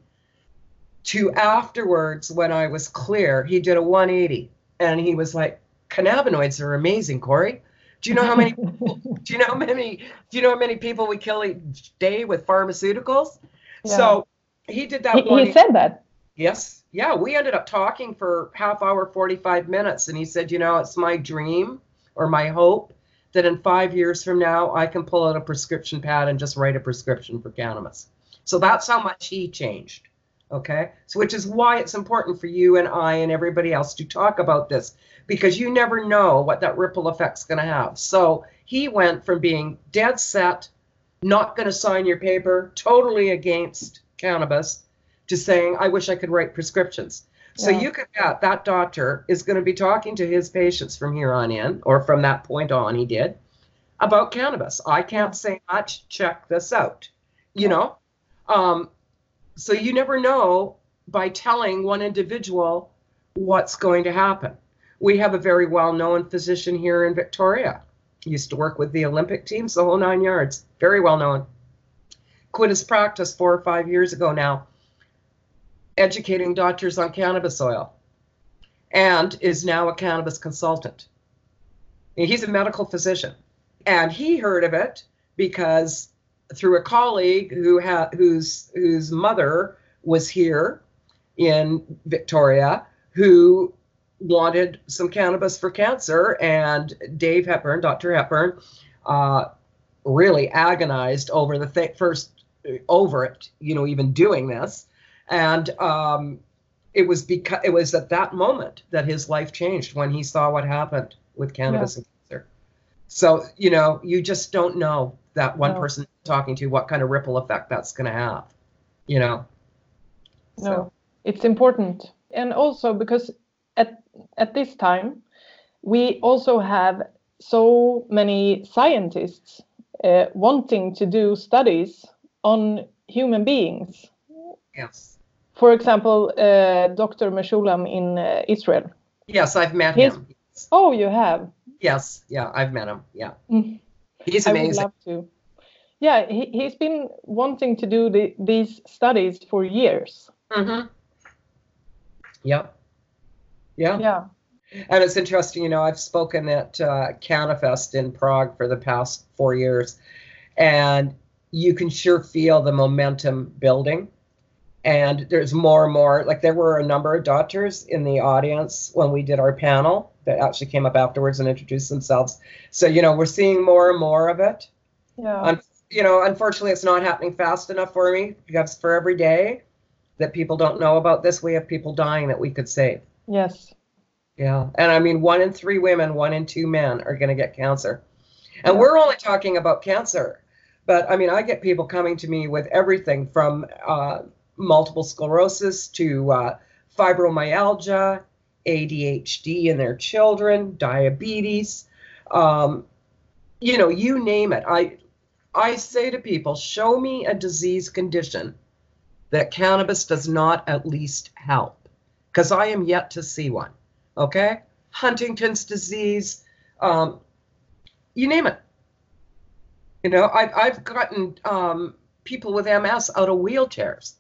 to afterwards when I was clear, he did a 180 and he was like, cannabinoids are amazing, Corrie. Do you know how many do you know how many do you know how many people we kill each day with pharmaceuticals? Yeah. So he did that He, he said that. Yes. Yeah, we ended up talking for half hour, 45 minutes and he said, "You know, it's my dream or my hope that in 5 years from now I can pull out a prescription pad and just write a prescription for cannabis." So that's how much he changed. Okay? So which is why it's important for you and I and everybody else to talk about this because you never know what that ripple effect's going to have. So he went from being dead set, not going to sign your paper, totally against cannabis, to saying, I wish I could write prescriptions. So Yeah. you could bet that doctor is going to be talking to his patients from here on in, or from that point on, he did, about cannabis. I can't say much, check this out. You know? Um, so you never know by telling one individual what's going to happen. We have a very well known physician here in Victoria. Used to work with the Olympic teams, the whole nine yards. Very well known. Quit his practice four or five years ago now, educating doctors on cannabis oil, and is now a cannabis consultant. He's a medical physician, and he heard of it because through a colleague who had whose whose mother was here in Victoria who wanted some cannabis for cancer and Dave Hepburn, Dr. Hepburn, uh, really agonized over the th- first over it, you know, even doing this, and um, it was because it was at that moment that his life changed when he saw what happened with cannabis and cancer. So you know, you just don't know that one No. person talking to what kind of ripple effect that's going to have, you know. No, it's important, and also because at at this time we also have so many scientists uh, wanting to do studies on human beings. Yes. For example, uh, Dr. Mechoulam in uh, Israel. Yes, I've met His- him. Oh, you have. Yes, yeah, I've met him. Yeah, Mm. he's I would love to. Yeah, he, he's been wanting to do the, these studies for years. Mm-hmm. Yep. Yeah. Yeah. and it's interesting. You know, I've spoken at uh, Cannafest in Prague for the past four years, and you can sure feel the momentum building. And there's more and more. Like there were a number of doctors in the audience when we did our panel that actually came up afterwards and introduced themselves. So you know we're seeing more and more of it. Yeah. Un- you know, unfortunately, it's not happening fast enough for me because for every day that people don't know about this, we have people dying that we could save. yes. Yeah. And I mean, one in three women, one in two men are going to get cancer. And Yeah. we're only talking about cancer. But I mean, I get people coming to me with everything from uh, multiple sclerosis to uh, fibromyalgia, ADHD in their children, diabetes. Um, you know, you name it. I I say to people, show me a disease condition that cannabis does not at least help, because I am yet to see one. Okay, Huntington's disease, um, you name it. You know, I've I've gotten um, people with MS out of wheelchairs.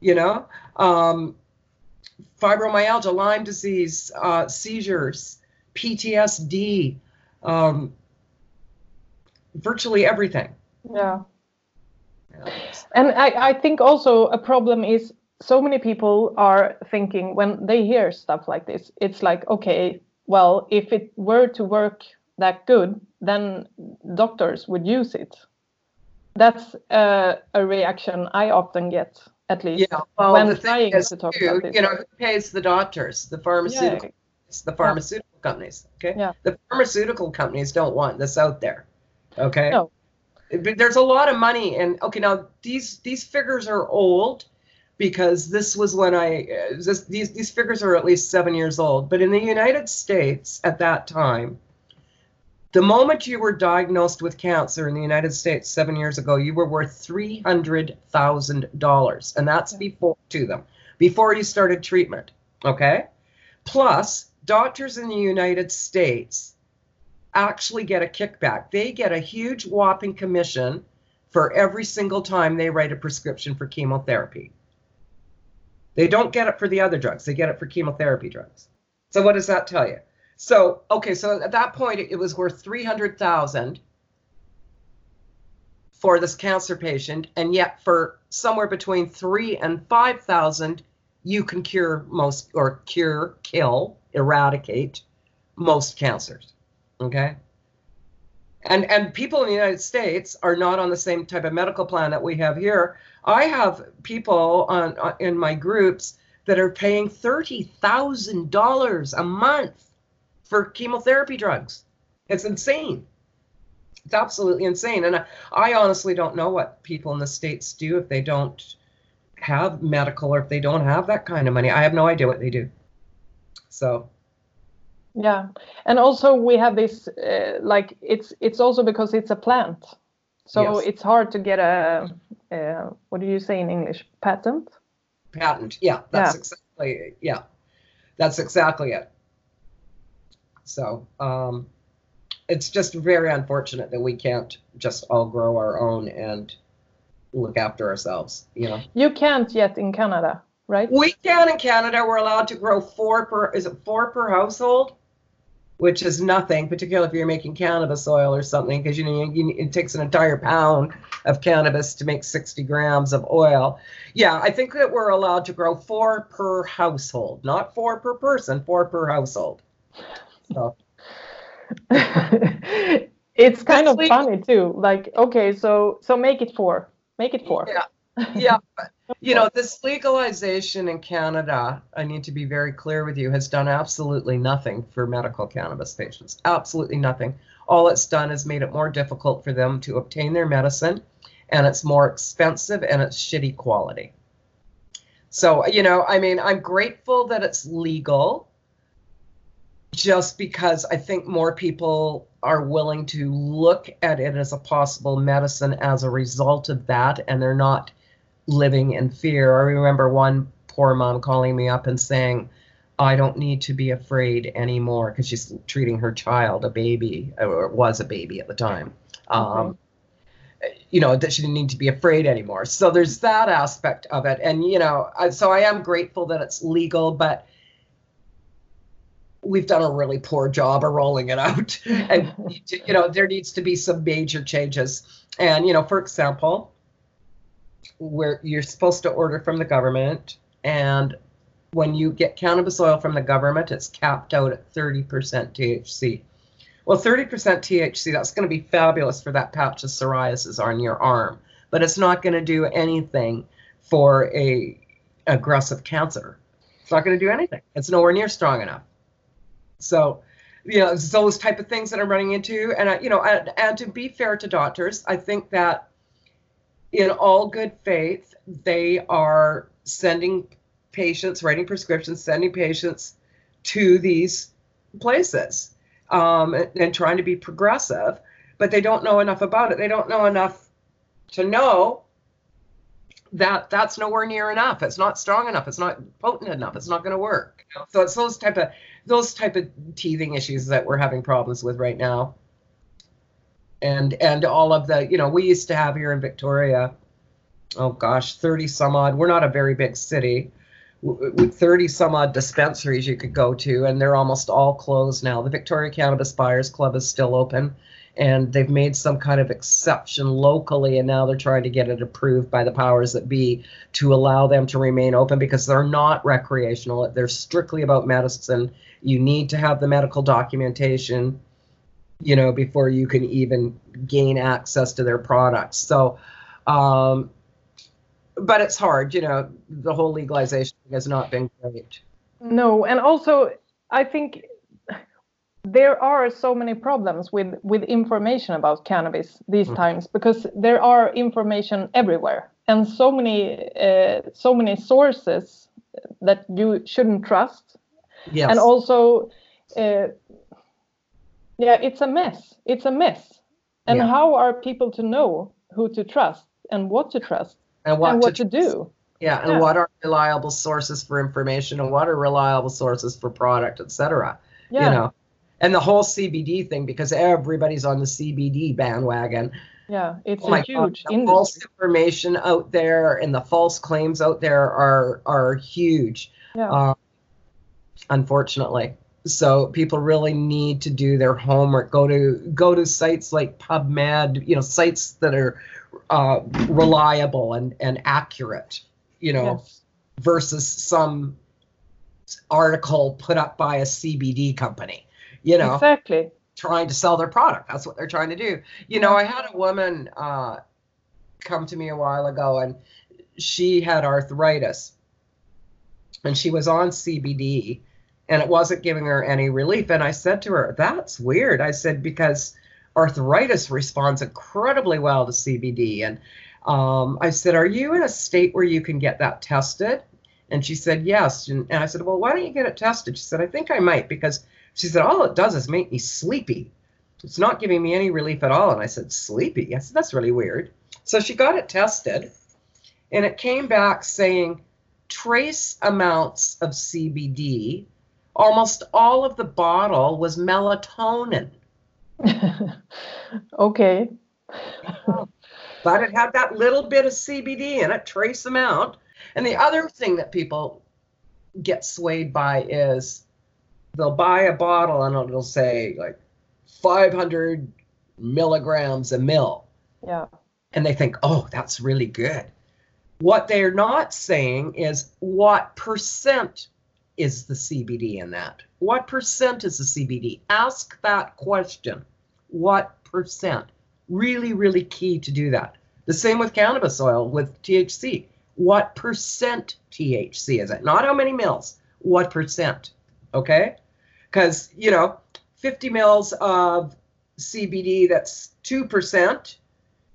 You know, um, fibromyalgia, Lyme disease, uh, seizures, PTSD, um, virtually everything. Yeah. And I, I think also a problem is so many people are thinking when they hear stuff like this, it's like, okay, well, if it were to work that good, then doctors would use it. That's uh, a reaction I often get, at least. Yeah, well, when the thing trying is, to talk too, about this. you know, who pays the doctors? The pharmaceutical, it's the pharmaceutical companies. Okay, Yeah. the pharmaceutical companies don't want this out there. Okay, No. But there's a lot of money, and okay, now these these figures are old because this was when I uh, this, these these figures are at least seven years old. But in the United States at that time, the moment you were diagnosed with cancer in the United States seven years ago, you were worth three hundred thousand dollars, and that's before to them before you started treatment. Okay, plus doctors in the United States actually get a kickback. They get a huge whopping commission for every single time they write a prescription for chemotherapy. They don't get it for the other drugs, they get it for chemotherapy drugs. So what does that tell you? So, okay, so at that point it was worth 300,000 for this cancer patient and yet for somewhere between 3 and 5,000 you can cure most or cure, kill, eradicate most cancers. Okay. And and people in the United States are not on the same type of medical plan that we have here. I have people on, on in my groups that are paying thirty thousand dollars a month for chemotherapy drugs. It's insane. It's absolutely insane. And I, I honestly don't know what people in the states do if they don't have medical or if they don't have that kind of money. I have no idea what they do. So Yeah, and also we have this uh, like it's it's also because it's a plant, so Yes. it's hard to get a uh, what do you say in English patent? patent. Yeah, that's Yeah. exactly yeah. That's exactly it. So, um it's just very unfortunate that we can't just all grow our own and look after ourselves, you know. You can't yet in Canada, right? We can in Canada, we're allowed to grow four per is it four per household? Which is nothing, particularly if you're making cannabis oil or something, because you know you, it takes an entire pound of cannabis to make 60 grams of oil. Yeah, I think that we're allowed to grow four per household, not four per person, four per household. So it's kind That's of legal. funny too. Like, okay, so so make it four, make it four. Yeah. yeah, you know, this legalization in Canada, I need to be very clear with you, has done absolutely nothing for medical cannabis patients. Absolutely nothing. All it's done is made it more difficult for them to obtain their medicine, and it's more expensive and it's shitty quality. So, you know, I mean, I'm grateful that it's legal just because I think more people are willing to look at it as a possible medicine as a result of that, and they're not living in fear. I remember one poor mom calling me up and saying, I don't need to be afraid anymore because she's treating her child, a baby, or was a baby at the time. Um, you know, that she didn't need to be afraid anymore. So there's that aspect of it. And, you know, I, so I am grateful that it's legal, but we've done a really poor job of rolling it out. and, you know, there needs to be some major changes. And, you know, for example, where you're supposed to order from the government, and when you get cannabis oil from the government, it's capped out at 30% THC. Well, 30% THC, that's going to be fabulous for that patch of psoriasis on your arm, but it's not going to do anything for a aggressive cancer. It's not going to do anything. It's nowhere near strong enough. So, you know, it's those type of things that I'm running into. And, I, you know, and, and to be fair to doctors, I think that in all good faith, they are sending patients, writing prescriptions, sending patients to these places um, and, and trying to be progressive, but they don't know enough about it. They don't know enough to know that that's nowhere near enough. It's not strong enough. It's not potent enough. It's not going to work. So it's those type of those type of teething issues that we're having problems with right now. And and all of the you know we used to have here in Victoria, oh gosh, thirty some odd. We're not a very big city. With 30 some odd dispensaries you could go to, and they're almost all closed now. The Victoria Cannabis Buyers Club is still open and they've made some kind of exception locally and now they're trying to get it approved by the powers that be to allow them to remain open because they're not recreational. They're strictly about medicine. You need to have the medical documentation you know before you can even gain access to their products. So um but it's hard you know the whole legalization has not been great. No and also i think there are so many problems with with information about cannabis these mm. times because there are information everywhere and so many uh, so many sources that you shouldn't trust yes. and also uh, yeah it's a mess it's a mess and yeah. how are people to know who to trust and what to trust and what, and what to, to, do yeah and yeah. what are reliable sources for information and what are reliable sources for product etc yeah. you know and the whole CBD thing because everybody's on the CBD bandwagon. Yeah, it's oh a huge God, the false information out there and the false claims out there are are huge. Yeah. Uh, unfortunately, so people really need to do their homework. Go to go to sites like PubMed, you know, sites that are uh, reliable and and accurate. You know, yes. versus some article put up by a CBD company you know exactly. trying to sell their product. That's what they're trying to do. You know i had a woman uh, come to me a while ago and she had arthritis. And she was on cbd and it wasn't giving her any relief. And i said to her that's weird. I said because arthritis responds incredibly well to cbd and um, i said are you in a state where you can get that tested? And she said yes. And, and i said well why don't you get it tested? She said i think i might because she said, All it does is make me sleepy. It's not giving me any relief at all. And I said, Sleepy? I said, That's really weird. So she got it tested, and it came back saying trace amounts of CBD. Almost all of the bottle was melatonin. okay. but it had that little bit of CBD in it, trace amount. And the other thing that people get swayed by is they'll buy a bottle and it'll say like 500 milligrams a mil. Yeah. And they think, oh, that's really good. What they're not saying is what percent is the CBD in that? What percent is the CBD? Ask that question. What percent? Really, really key to do that. The same with cannabis oil with THC. What percent THC is it? Not how many mils, what percent? Okay? Because you know 50 mils of CBD that's 2%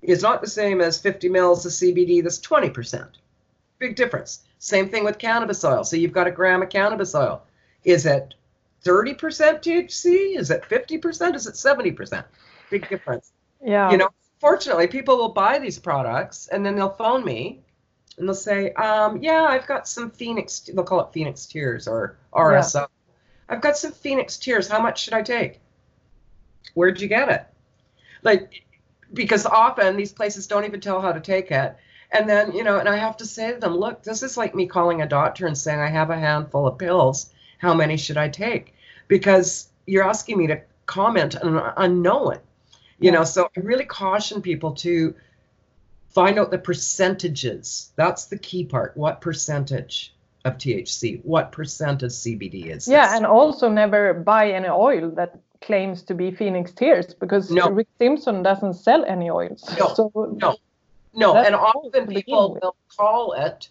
is not the same as 50 mils of CBD that's 20%. Big difference. Same thing with cannabis oil. So you've got a gram of cannabis oil. Is it 30% THC? Is it 50%? Is it 70%? Big difference. Yeah. You know, fortunately, people will buy these products and then they'll phone me and they'll say, um, yeah, I've got some Phoenix, they'll call it Phoenix Tears or RSO. Yeah. I've got some Phoenix tears. How much should I take? Where'd you get it? Like, because often these places don't even tell how to take it. And then, you know, and I have to say to them, look, this is like me calling a doctor and saying, I have a handful of pills. How many should I take? Because you're asking me to comment on an unknown, you know. So I really caution people to Find out the percentages. That's the key part. What percentage of THC? What percent of CBD is? Yeah, this? and also never buy any oil that claims to be Phoenix Tears because No. Rick Simpson doesn't sell any oils. No, so no. No, and often people will call it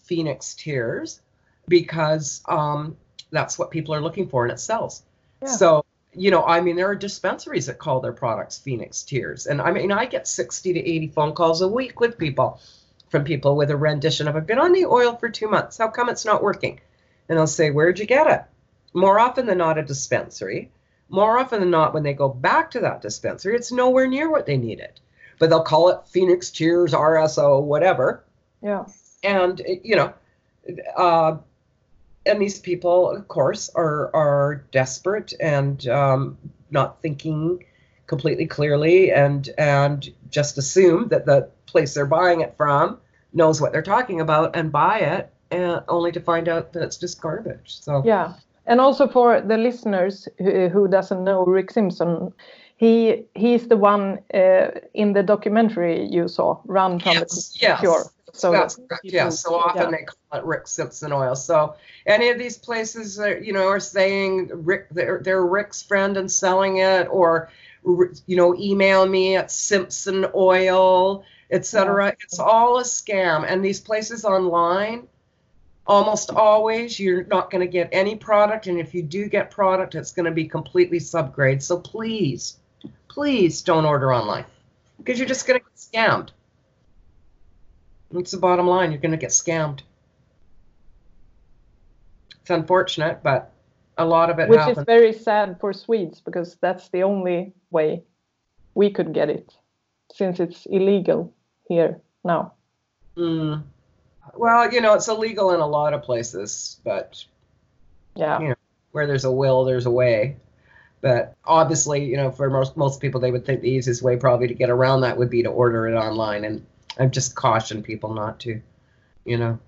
Phoenix Tears because um, that's what people are looking for and it sells. Yeah. So, you know, I mean, there are dispensaries that call their products Phoenix Tears. And I mean, I get 60 to 80 phone calls a week with people from people with a rendition of, I've been on the oil for two months. How come it's not working? And I'll say, Where'd you get it? More often than not, a dispensary. More often than not, when they go back to that dispensary, it's nowhere near what they needed. But they'll call it Phoenix Tears, RSO, whatever yeah, and you know uh, and these people of course are are desperate and um, not thinking completely clearly and and just assume that the place they're buying it from knows what they're talking about and buy it and only to find out that it's just garbage so yeah. And also for the listeners who, who doesn't know Rick Simpson, he he's the one uh, in the documentary you saw, Run from Yes, the yes. Cure. So that's correct. Yeah. So often yeah. they call it Rick Simpson oil. So any of these places, are, you know, are saying Rick, they're, they're Rick's friend and selling it, or you know, email me at Simpson Oil, etc. It's all a scam. And these places online, almost always, you're not going to get any product, and if you do get product, it's going to be completely subgrade. So please, please don't order online because you're just going to get scammed. That's the bottom line. You're going to get scammed. It's unfortunate, but a lot of it which happens. is very sad for Swedes because that's the only way we could get it since it's illegal here now. Mm. Well, you know, it's illegal in a lot of places, but Yeah. Yeah. where there's a will, there's a way. But obviously, you know, for most most people, they would think the easiest way probably to get around that would be to order it online. And I've just cautioned people not to, you know.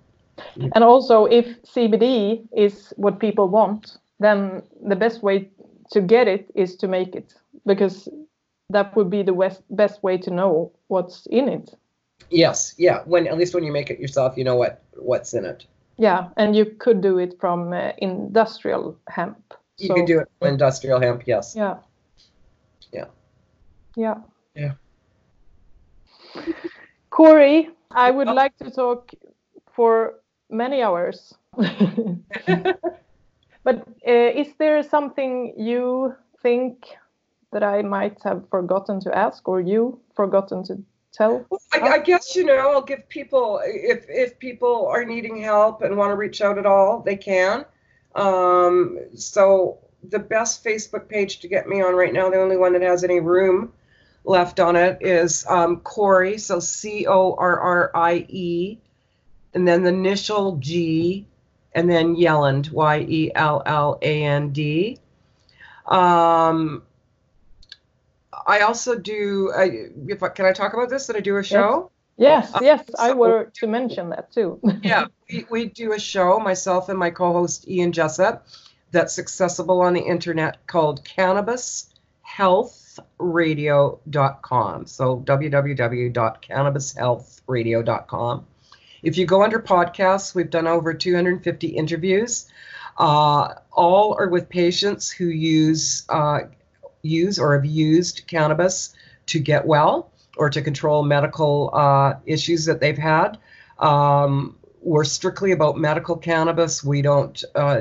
And also, if CBD is what people want, then the best way to get it is to make it because that would be the best, best way to know what's in it. Yes, yeah. When at least when you make it yourself, you know what what's in it. Yeah, and you could do it from uh, industrial hemp. You So- can do it from industrial hemp. Yes. Yeah. Yeah. Yeah. Yeah. Corrie, I would like to talk for many hours. but uh, is there something you think that I might have forgotten to ask or you forgotten to tell? I, I guess you know I'll give people if if people are needing help and want to reach out at all, they can. Um, so the best Facebook page to get me on right now, the only one that has any room left on it is um, Corrie. So C O R R I E, and then the initial G, and then Yelland Y E L L A N D. Um, I also do. I, if I, can I talk about this? That I do a show. Yes, Uh, yes, I so- were to mention that too. yeah, we, we do a show, myself and my co-host Ian Jessup, that's accessible on the internet called cannabishealthradio.com. So www.cannabishealthradio.com. If you go under podcasts, we've done over 250 interviews. Uh, all are with patients who use uh, use or have used cannabis to get well or to control medical uh, issues that they've had. Um, we're strictly about medical cannabis. We don't uh,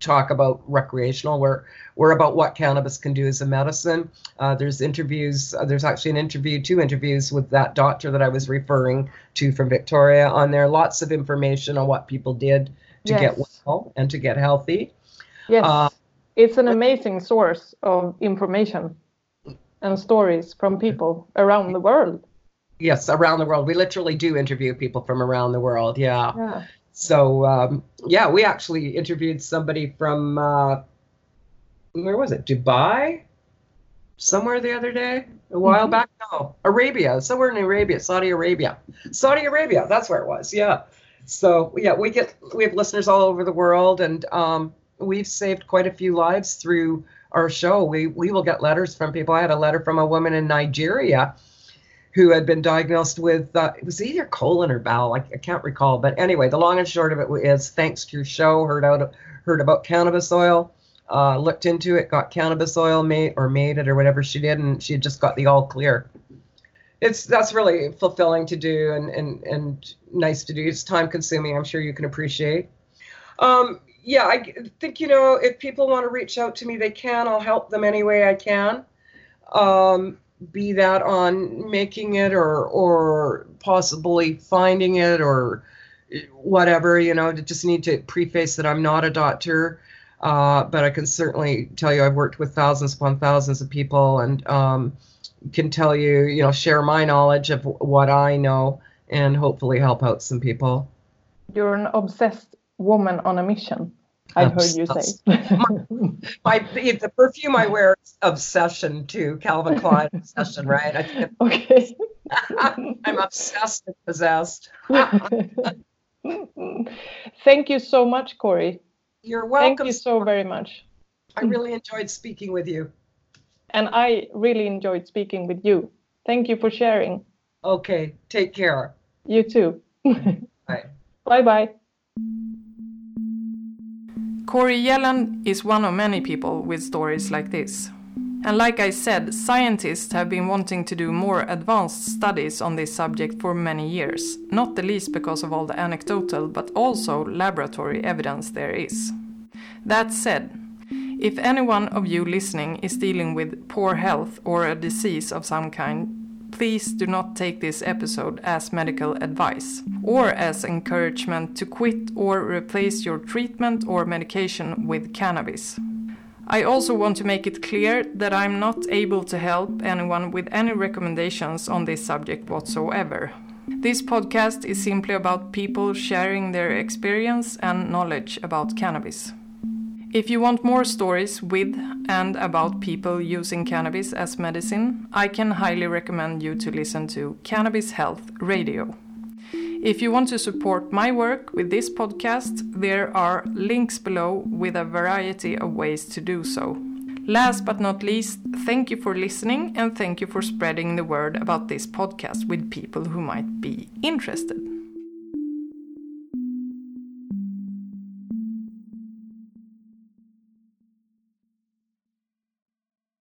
talk about recreational. We're we're about what cannabis can do as a medicine. Uh, there's interviews. Uh, there's actually an interview, two interviews with that doctor that I was referring to from Victoria on there. Lots of information on what people did to get well and to get healthy. yes, Uh, it's an amazing source of information and stories from people around the world. Yes, around the world. We literally do interview people from around the world. Yeah. Yeah. So um, yeah, we actually interviewed somebody from uh, where was it? Dubai, somewhere the other day, a while Mhm. back. No, Arabia, somewhere in Arabia, Saudi Arabia, Saudi Arabia. That's where it was. Yeah. So yeah, we get we have listeners all over the world, and um, we've saved quite a few lives through our show. We we will get letters from people. I had a letter from a woman in Nigeria who had been diagnosed with uh, it was either colon or bowel. I, I, can't recall, but anyway, the long and short of it is thanks to your show, heard out heard about cannabis oil, uh, looked into it, got cannabis oil made or made it or whatever she did, and she had just got the all clear. It's that's really fulfilling to do and and and nice to do. It's time consuming. I'm sure you can appreciate. Um, yeah, I think you know if people want to reach out to me, they can. I'll help them any way I can. Um, be that on making it or or possibly finding it or whatever you know just need to preface that i'm not a doctor uh, but i can certainly tell you i've worked with thousands upon thousands of people and um, can tell you you know share my knowledge of what i know and hopefully help out some people you're an obsessed woman on a mission I've heard you say. my, my, the perfume I wear is obsession too, Calvin Klein obsession, right? I okay. I'm obsessed and possessed. Thank you so much, Corrie. You're welcome. Thank you so very much. I really enjoyed speaking with you. And I really enjoyed speaking with you. Thank you for sharing. Okay, take care. You too. Bye. Bye bye. Corrie Yelland is one of many people with stories like this. And like I said, scientists have been wanting to do more advanced studies on this subject for many years, not the least because of all the anecdotal but also laboratory evidence there is. That said, if any one of you listening is dealing with poor health or a disease of some kind, please do not take this episode as medical advice or as encouragement to quit or replace your treatment or medication with cannabis. I also want to make it clear that I'm not able to help anyone with any recommendations on this subject whatsoever. This podcast is simply about people sharing their experience and knowledge about cannabis. If you want more stories with and about people using cannabis as medicine, I can highly recommend you to listen to Cannabis Health Radio. If you want to support my work with this podcast, there are links below with a variety of ways to do so. Last but not least, thank you for listening and thank you for spreading the word about this podcast with people who might be interested.